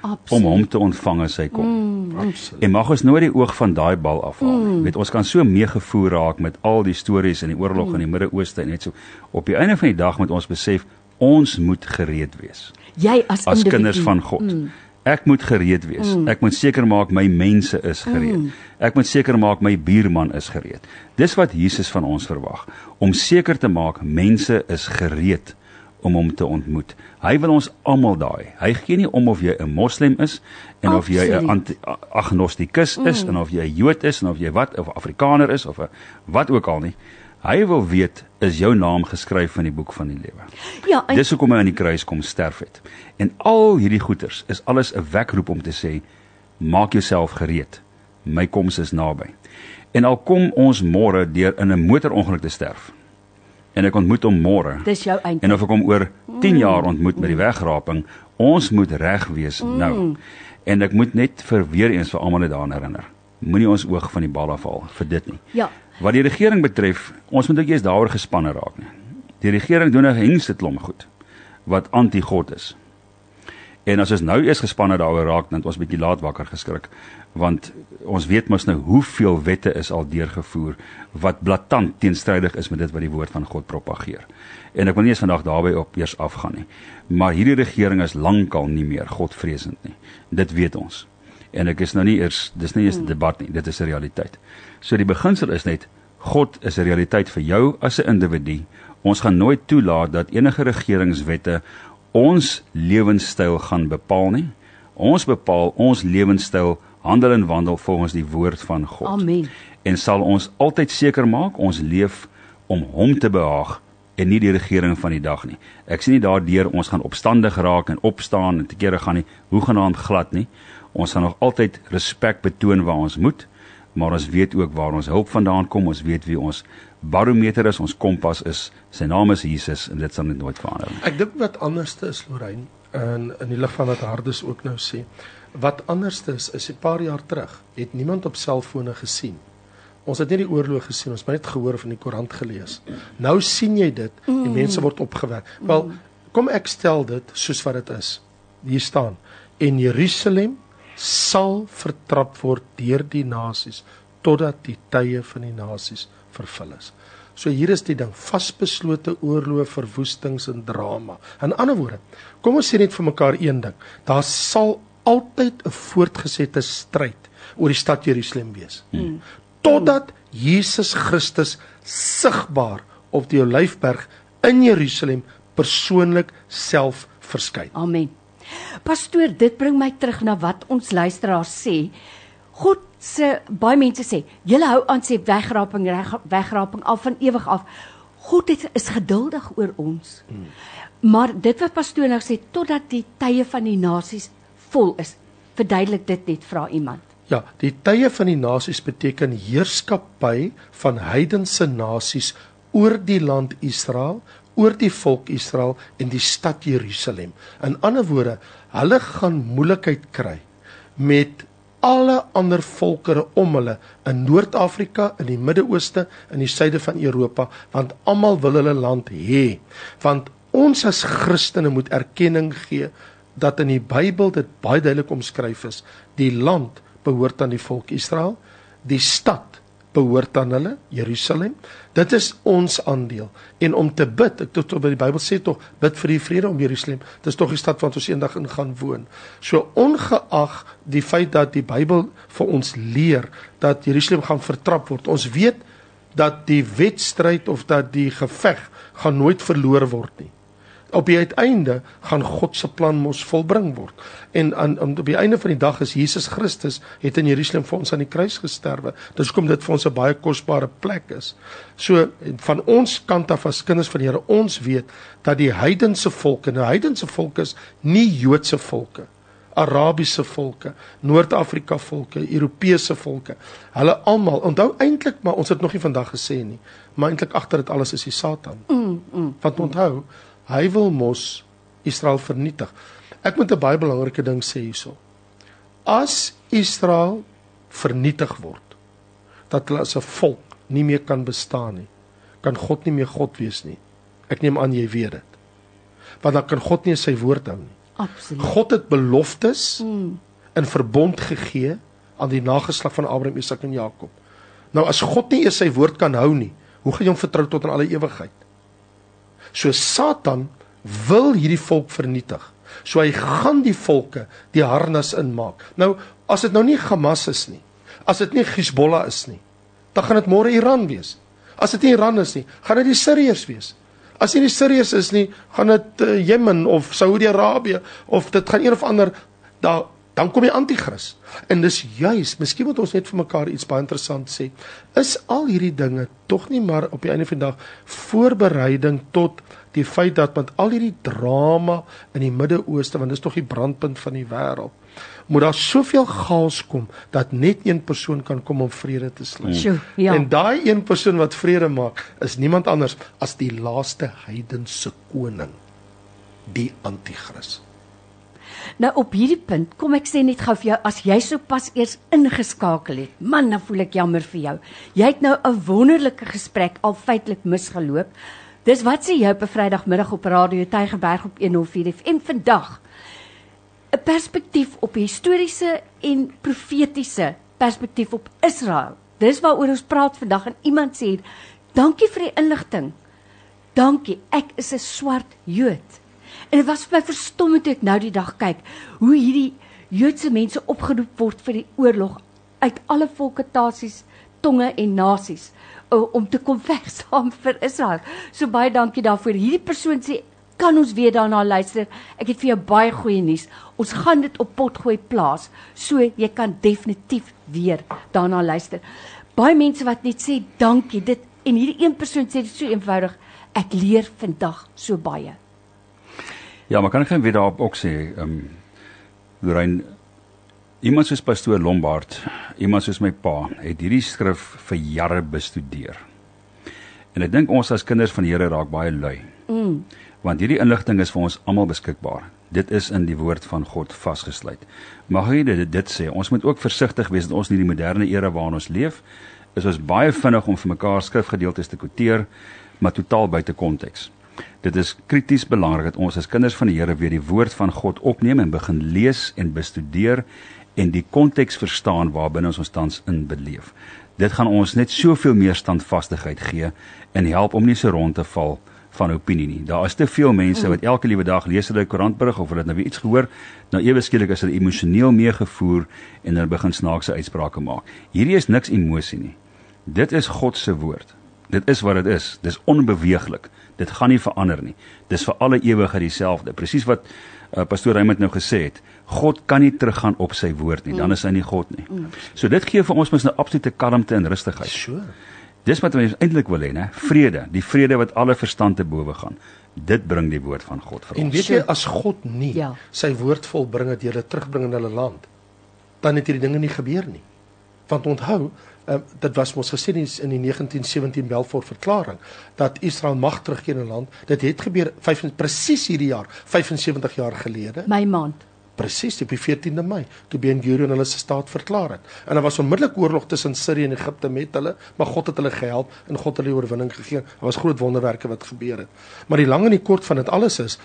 Absoluut. om hom te ontvang as hy kom. Mm, en mag ons nooit die oog van daai bal afhaal nie. Mm. Weet ons kan so meegevoer raak met al die stories in die oorlog mm. in die Midde-Ooste en net so. Op die einde van die dag moet ons besef ons moet gereed wees. Jy as, as kinders van God. Mm. Ek moet gereed wees. Mm. Ek moet seker maak my mense is gereed. Mm. Ek moet seker maak my buurman is gereed. Dis wat Jesus van ons verwag, om seker te maak mense is gereed om hom te ontmoet. Hy wil ons almal daai. Hy gee nie om of jy 'n moslim is en Absoluut. of jy 'n agnostikus is mm. en of jy 'n Jood is en of jy wat of Afrikaner is of 'n wat ook al nie. Hy wil weet is jou naam geskryf in die boek van die lewe. Ja, en... dis hoekom hy aan die kruis kom sterf het. En al hierdie goeters is alles 'n wekroep om te sê maak jouself gereed. My koms is naby. En al kom ons môre deur in 'n motorongeluk te sterf en ek ontmoet hom môre. Dis jou einde. En of ek hom oor 10 mm. jaar ontmoet met die wegraping, ons moet reg wees mm. nou. En ek moet net vir weer eens vir almal net daaraan herinner. Moenie ons oog van die bal afhaal vir dit nie. Ja. Wat die regering betref, ons moet ook eers daaroor gespanne raak nie. Die regering doen 'n hengse klomp goed wat anti-God is. En as ons nou eers gespanne daaroor raak, dan het ons bietjie laat wakker geskrik want ons weet mos nou hoeveel wette is al deurgevoer wat blaatant teenstrydig is met dit wat die woord van God propageer. En ek wil nie eens vandag daarby op eers afgaan nie. Maar hierdie regering is lankal nie meer godvreesend nie. Dit weet ons. En ek is nou nie eers dis nie eers 'n debat nie, dit is 'n realiteit. So die beginsel is net God is 'n realiteit vir jou as 'n individu. Ons gaan nooit toelaat dat enige regeringswette ons lewenstyl gaan bepaal nie. Ons bepaal ons lewenstyl handel en wandel volgens die woord van God. Amen. En sal ons altyd seker maak ons leef om hom te behaag en nie die regering van die dag nie. Ek sien nie daardeur ons gaan opstandig raak en opstaan en te kere gaan nie, hoegenaamd glad nie. Ons gaan nog altyd respek betoon waar ons moet, maar ons weet ook waar ons hulp vandaan kom. Ons weet wie ons barometer is, ons kompas is. Sy naam is Jesus en dit sal net nooit verander nie. Ek dink wat anderste is Lorraine in in die lig van wat Hardes ook nou sê. Wat anderste is, is 'n paar jaar terug het niemand op selfone gesien. Ons het nie die oorlog gesien, ons het net gehoor van die koerant gelees. Nou sien jy dit, die mm. mense word opgewek. Wel, kom ek stel dit soos wat dit is. Hier staan: "En Jerusalem sal vertrap word deur die nasies totdat die tye van die nasies vervul is." So hier is die ding, vasbeslote oorlog, verwoestings en drama. In ander woorde, kom ons sê net vir mekaar een ding. Daar sal altyd 'n voortgesette stryd oor die stad Jerusalem wees. Hmm. Totdat Jesus Christus sigbaar op die Olyfberg in Jerusalem persoonlik self verskyn. Amen. Pastoor, dit bring my terug na wat ons luisteraars sê. God se baie mense sê, julle hou aan sê wegraping wegraping al van ewig af. God het, is geduldig oor ons. Hmm. Maar dit wat pastoor nou sê totdat die tye van die nasies vol is. Verduidelik dit net vra iemand. Ja, die tye van die nasies beteken heerskappy van heidense nasies oor die land Israel, oor die volk Israel en die stad Jerusalem. In ander woorde, hulle gaan moeilikheid kry met alle ander volkere om hulle in Noord-Afrika, in die Midde-Ooste, in die suide van Europa, want almal wil hulle land hê. Want ons as Christene moet erkenning gee dat in die Bybel dit baie duidelik omskryf is. Die land behoort aan die volk Israel, die stad behoort aan hulle, Jerusalem. Dit is ons aandeel. En om te bid, ek tot op die Bybel sê tog, bid vir die vrede om Jerusalem. Dis tog die stad wat ons eendag in gaan woon. So ongeag die feit dat die Bybel vir ons leer dat Jerusalem gaan vertrap word. Ons weet dat die wedstryd of dat die geveg gaan nooit verloor word nie. Op die uiteinde gaan God se plan mos volbring word. En aan, aan op die einde van die dag is Jesus Christus het in Jerusalem vir ons aan die kruis gesterwe. Dis hoekom dit vir ons 'n baie kosbare plek is. So van ons kant af as kinders van die Here, ons weet dat die heidense volke, nou heidense volke is nie Joodse volke Arabiese volke, Noord-Afrika volke, Europese volke. Hulle almal, onthou eintlik maar ons het nog nie vandag gesê nie, maar eintlik agter dit alles is die Satan. Mm, mm. Want onthou, hy wil mos Israel vernietig. Ek moet 'n baie belangrike ding sê hierso. As Israel vernietig word, dat hulle as 'n volk nie meer kan bestaan nie, kan God nie meer God wees nie. Ek neem aan jy weet dit. Want dan kan God nie sy woord hou nie. Absoluut. God het beloftes mm. in verbond gegee aan die nageslag van Abraham, Isak en Jakob. Nou as God nie eers sy woord kan hou nie, hoe gaan jy hom vertrou tot in alle ewigheid? So Satan wil hierdie volk vernietig. So hy gaan die volke die harnas inmaak. Nou as dit nou nie Hamas is nie, as dit nie Hezbollah is nie, dan gaan dit môre Iran wees. As dit nie Iran is nie, gaan dit die Siriërs wees. As dit nie Sirius is nie, gaan dit uh, Jemen of Saudi-Arabië of dit gaan een of ander daar dan kom die anti-kris. En dis juis, miskien moet ons net vir mekaar iets baie interessant sê. Is al hierdie dinge tog nie maar op die einde van die dag voorbereiding tot die feit dat met al hierdie drama in die Midde-Ooste, want dis tog die brandpunt van die wêreld, moet daar soveel chaos kom dat net een persoon kan kom om vrede te sluit. Sjoe, ja. En daai een persoon wat vrede maak, is niemand anders as die laaste heidense koning, die anti-kris. Nou op hierdie punt kom ek sê net gou vir jou as jy sopas eers ingeskakel het. Man, dan voel ek jammer vir jou. Jy het nou 'n wonderlike gesprek al feitelik misgeloop. Dis wat sê jy op 'n Vrydagmiddag op Radio Tygerberg op 104 FM vandag. 'n Perspektief op historiese en profetiese perspektief op Israel. Dis waaroor ons praat vandag en iemand sê dankie vir die inligting. Dankie. Ek is 'n swart Jood. En dit was vir my verstommend toe ek nou die dag kyk hoe hierdie Joodse mense opgeroep word vir die oorlog uit alle volke, tasies, tonge en nasies om te kom veg saam vir Israel. So baie dankie daarvoor. Hierdie persoon sê kan ons weer daarna luister. Ek het vir jou baie goeie nuus. Ons gaan dit op potgooi plaas. So jy kan definitief weer daarna luister. Baie mense wat net sê dankie. Dit en hierdie een persoon sê dit so eenvoudig. Ek leer vandag so baie. Ja, maar kan ek net weer daarop ook sê, ehm um, Lorraine iemand soos pastoor Lombard, iemand soos my pa, het hierdie skrif vir jare bestudeer. En ek dink ons as kinders van die Here raak baie lui. Mm. Want hierdie inligting is vir ons almal beskikbaar. Dit is in die woord van God vasgesluit. Mag jy dit dit sê, ons moet ook versigtig wees dat ons in hierdie moderne era waarin ons leef, is ons baie vinnig om vir mekaar skrifgedeeltes te quoteer, maar totaal buite konteks. Dit is krities belangrik dat ons as kinders van die Here weer die woord van God opneem en begin lees en bestudeer en die konteks verstaan waarbinne ons ons tans in beleef. Dit gaan ons net soveel meer standvastigheid gee en help om nie so rond te val van opinie nie. Daar is te veel mense wat elke liewe dag lees hulle koerantberig of hulle het nou weer iets gehoor, nou ewe skielik is hulle emosioneel meegevoer en hulle begin snaakse uitsprake maak. Hierdie is niks emosie nie. Dit is God se woord. Dit is wat dit is. Dis onbeweeglik. Dit gaan nie verander nie. Dis vir alle ewigheid dieselfde. Presies wat uh, pastoor Raymond nou gesê het. God kan nie teruggaan op sy woord nie. Dan is hy nie God nie. So dit gee vir ons mos 'n absolute kalmte en rustigheid. So. Dis wat ons eintlik wil hê, né? Vrede, die vrede wat alle verstand te bowe gaan. Dit bring die woord van God vir ons. En weet jy as God nie Ja. sy woord volbring het jy dit terugbring in hulle land, dan het hierdie dinge nie gebeur nie. Want onthou, uh, dit was mos gesê in die- in die 1917 Balfour verklaring dat Israel mag terugkeer in 'n land. Dit het gebeur 5 presies hierdie jaar, 75 jaar gelede. My maand. Presies op die 14de Mei toe Ben Gurion hulle se staat verklaar het. En daar was onmiddellik oorlog tussen Sirië en Egipte met hulle, maar God het hulle gehelp en God het hulle oorwinning gegee. Daar was groot wonderwerke wat gebeur het. Maar die lang en die kort van dit alles is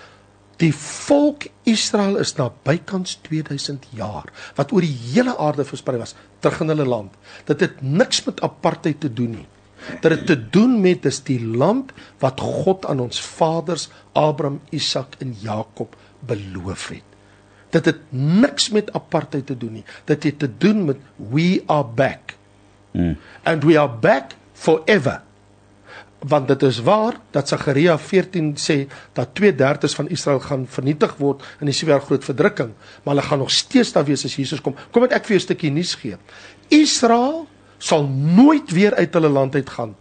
die volk Israel is na bykans 2000 jaar wat oor die hele aarde versprei was terug in hulle land. Dit het niks met apartheid te doen nie. Dit het te doen met dis die land wat God aan ons vaders Abraham, Isak en Jakob beloof het. Dit het niks met apartheid te doen nie. Dit het te doen met we are back. Mm. And we are back forever. Want dit is waar dat Sagaria 14 sê dat 2/3 van Israel gaan vernietig word in die sewe jaar groot verdrukking, maar hulle gaan nog steeds daar wees as Jesus kom. Kom met ek vir jou 'n stukkie nuus gee. Israel sal nooit weer uit hulle land uit gaan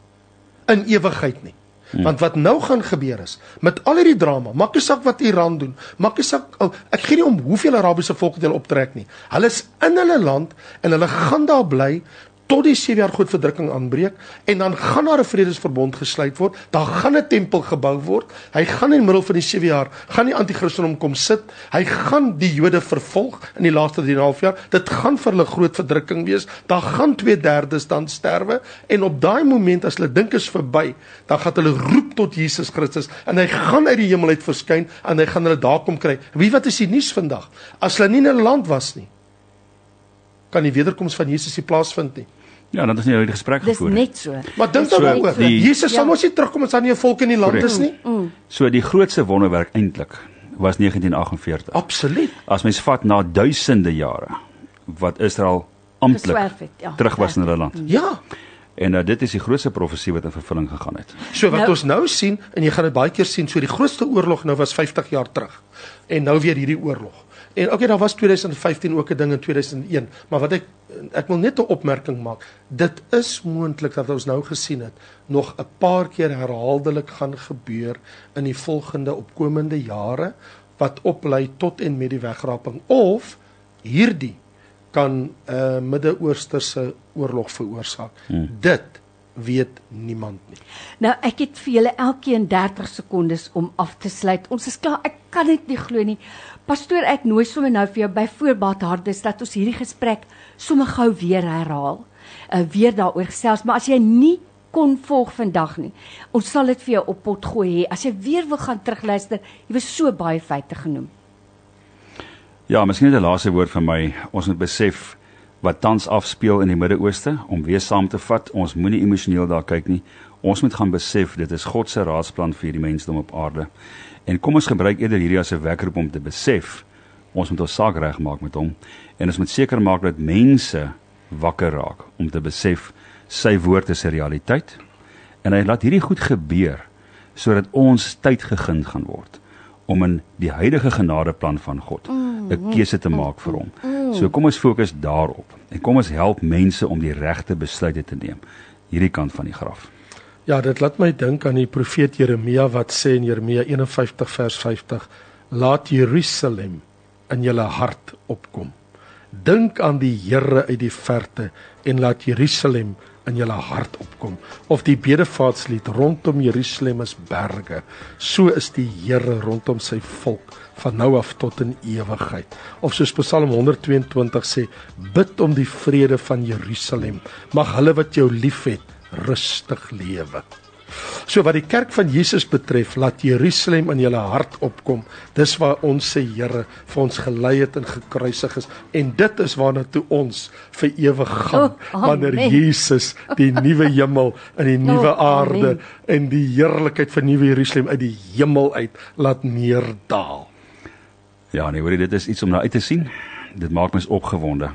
in ewigheid nie. Want wat nou gaan gebeur is met al hierdie drama, maak nie saak wat Iran doen, maak nie saak oh, ek gee nie om hoeveel Arabiese volke hulle optrek nie. Hulle is in hulle land en hulle gaan daar bly tot die 7 jaar groot verdrukking aanbreek en dan gaan daar 'n vredesverbond gesluit word. Daar gaan 'n tempel gebou word. Hy gaan in die middel van die 7 jaar gaan die anti-krisendom kom sit. Hy gaan die Jode vervolg in die laaste 3.5 jaar. Dit gaan vir hulle groot verdrukking wees. Daar gaan 2/3 dan sterwe en op daai oomblik as hulle dink is verby, dan gaan hulle roep tot Jesus Christus en hy gaan uit die hemel uit verskyn en hy gaan hulle daar kom kry. Wie wat is die nuus vandag? As hulle nie in 'n land was nie, kan die wederkoms van Jesus nie plaasvind nie. Ja, dan is nie hierdie gesprek Dis gevoer. net so. Maar dink So, daaroor. die- Jesus sal Ja. mos nie terugkom as daar nie 'n volk in die land Korrek. is nie. So die grootste wonderwerk eintlik was 1948. Absoluut. As mens vat na duisende jare wat Israel amptelik ja. terug was in hulle land. Ja. En uh, dit is die grootste profesie wat in vervulling gegaan het. So wat Nou- ons nou sien en jy gaan dit baie keer sien, so die grootste oorlog nou was 50 jaar terug. En nou weer hierdie oorlog. En okay, daar was 2015 ook 'n ding in 2001, maar wat ek ek wil net 'n opmerking maak. Dit is moontlik dat ons nou gesien het nog 'n paar keer herhaaldelik gaan gebeur in die volgende opkomende jare wat oplei tot en met die wegraping of hierdie kan 'n uh, Midde-Oosterse oorlog veroorsaak. Hmm. Dit weet niemand nie. Nou ek het vir julle elkeen 30 sekondes om af te sluit. Ons is klaar. Ek kan dit nie glo nie. Pastoor, ek nooi sommer nou vir jou by voorbaat hardes dat ons hierdie gesprek sommer gou weer herhaal. Uh, weer daaroor gesels, maar as jy nie kon volg vandag nie. Ons sal dit vir jou op pot gooi hê. As jy weer wil gaan terugluister, jy was so baie feite genoem. Ja, miskien net 'n laaste woord van my. Ons moet besef wat tans afspeel in die Midde-Ooste om weer saam te vat. Ons moenie emosioneel daar kyk nie. Ons moet gaan besef dit is God se raadsplan vir die mensdom op aarde. En kom ons gebruik eerder hierdie as 'n wekroep om te besef ons moet ons saak regmaak met hom en ons moet seker maak dat mense wakker raak om te besef sy woord is 'n realiteit en hy laat hierdie goed gebeur sodat ons tyd gegeen gaan word om in die huidige genadeplan van God 'n keuse te maak vir hom. So kom ons fokus daarop en kom ons help mense om die regte besluite te neem hierdie kant van die graf. Ja, dit laat my dink aan die profeet Jeremia wat sê in Jeremia 51 vers 50: Laat Jerusalem in julle hart opkom. Dink aan die Here uit die verte en laat Jerusalem in julle hart opkom. Of die bedevaatslied rondom Jerusalem is berge, so is die Here rondom sy volk van nou af tot in ewigheid. Of soos Psalm 122 sê, bid om die vrede van Jerusalem. Mag hulle wat jou liefhet rustig lewe. So wat die kerk van Jesus betref, laat Jerusalem in julle hart opkom. Dis waar ons se Here vir ons gelei het en gekruisig is en dit is waarna toe ons vir ewig gaan Oh, wanneer amen. Jesus die nuwe hemel en die nuwe Oh, amen. aarde en die heerlikheid van nuwe Jerusalem uit die hemel uit laat neerdaal. Ja, nee, hoor jy, dit is iets om na uit te sien. Dit maak mens opgewonde.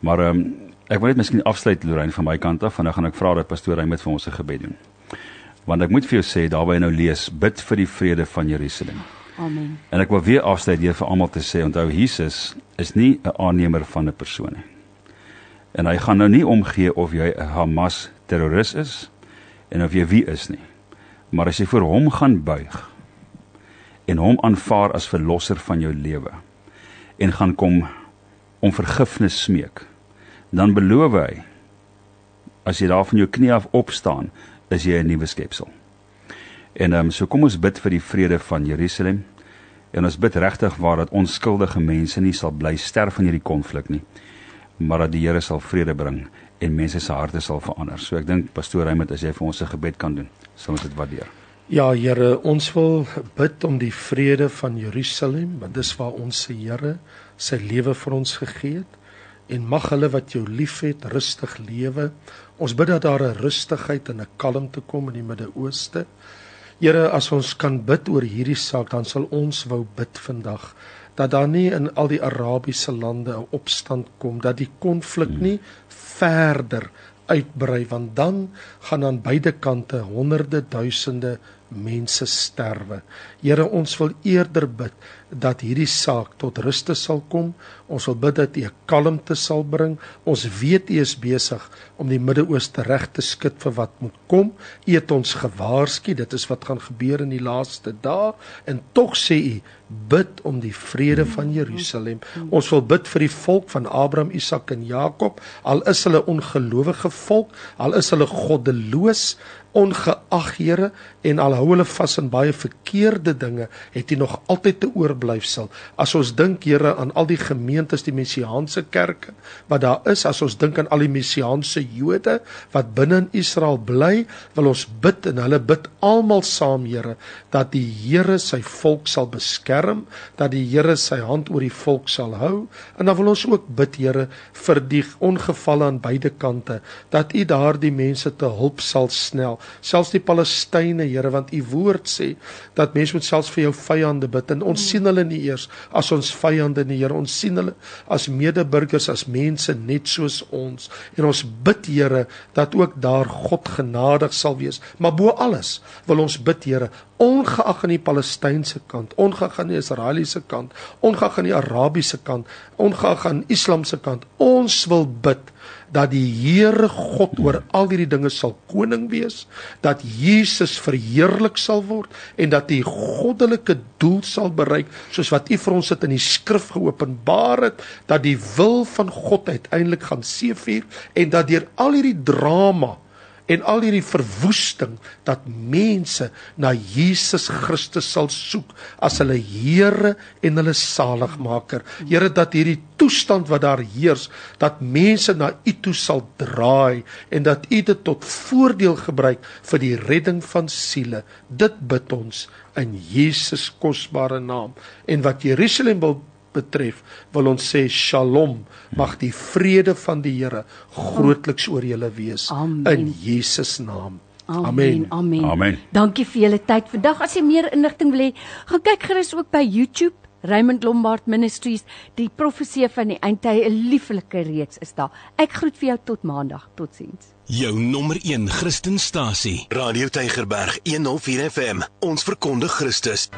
Maar ehm um, ek wil net miskien afsluit Lorraine van my kant af en dan gaan ek vra dat pastoor met vir ons 'n gebed doen. Want ek moet vir jou sê daarby nou lees, bid vir die vrede van Jerusalem. Amen. En ek wil weer afsluit deur vir almal te sê, onthou Jesus is nie 'n aannemer van 'n persoon nie. En hy gaan nou nie omgee of jy 'n Hamas terroris is en of jy wie is nie. Maar as jy voor hom gaan buig en hom aanvaar as verlosser van jou lewe en gaan kom om vergifnis smeek, dan beloof hy as jy daar van jou knie af opstaan, is jy 'n nuwe skepsel. En ehm um, so kom ons bid vir die vrede van Jerusalem. En ons bid regtig waar dat onskuldige mense nie sal bly sterf in hierdie konflik nie, maar dat die Here sal vrede bring en mense se harte sal verander. So ek dink pastoor Raymond as jy vir ons 'n gebed kan doen, sal ons dit waardeer. Ja Here, ons wil bid om die vrede van Jerusalem, want dis waar ons se Here sy lewe vir ons gegee het en mag hulle wat jou liefhet rustig lewe. Ons bid dat daar 'n rustigheid en 'n kalmte kom in die Midde-Ooste. Here, as ons kan bid oor hierdie saak, dan sal ons wou bid vandag dat daar nie in al die Arabiese lande 'n opstand kom, dat die konflik nie verder uitbrei want dan gaan aan beide kante honderde duisende mense sterwe. Here, ons wil eerder bid dat hierdie saak tot ruste sal kom. Ons wil bid dat U 'n kalmte sal bring. Ons weet U is besig om die Midde-Ooste reg te skud vir wat moet kom. U het ons gewaarsku, dit is wat gaan gebeur in die laaste dae en tog sê U bid om die vrede van Jerusalem. Ons wil bid vir die volk van Abraham, Isak en Jakob, al is hulle ongelowige volk, al is hulle goddeloos, ongeag Here en al hou hulle vas in baie verkeerde dinge, het U nog altyd te oorblyfsel. As ons dink Here aan al die gemeentes, die messiaanse kerke wat daar is, as ons dink aan al die messiaanse Jode wat binne in Israel bly, wil ons bid en hulle bid almal saam Here dat die Here sy volk sal beskerm, dat die Here sy hand oor die volk sal hou. En dan wil ons ook bid Here vir die ongevalle aan beide kante dat U daardie mense te hulp sal snel. Selfs die Palestynë Here want u woord sê dat mense moet selfs vir jou vyande bid. En ons sien hulle nie eers as ons vyande nie Here. Ons sien hulle as medeburgers as mense net soos ons. En ons bid Here dat ook daar God genadig sal wees. Maar bo alles wil ons bid Here ongeag aan die Palestynse kant, ongeag aan die Israeliese kant, ongeag aan die Arabiese kant, ongeag aan Islam se kant, ons wil bid dat die Here God oor al hierdie dinge sal koning wees, dat Jesus verheerlik sal word en dat die goddelike doel sal bereik soos wat U vir ons dit in die skrif geopenbaar het, dat die wil van God uiteindelik gaan seëvier en dat deur al hierdie drama en al hierdie verwoesting dat mense na Jesus Christus sal soek as hulle Here en hulle saligmaker. Here dat hierdie toestand wat daar heers, dat mense na U toe sal draai en dat U dit tot voordeel gebruik vir die redding van siele. Dit bid ons in Jesus kosbare naam. En wat Jerusalem wil betref, wil ons sê Shalom, mag die vrede van die Here grootliks oor julle wees Amen. in Jesus naam. Amen. Amen. Amen. Dankie vir julle tyd vandag. As jy meer inligting wil hê, gaan kyk gerus ook by YouTube. Raymond Lombard Ministries, die profesie van die eindtye, 'n lieflike reeks is daar. Ek groet vir jou tot Maandag. Totsiens. Jou nommer 1 Christenstasie. Radio Tygerberg 104 FM. Ons verkondig Christus.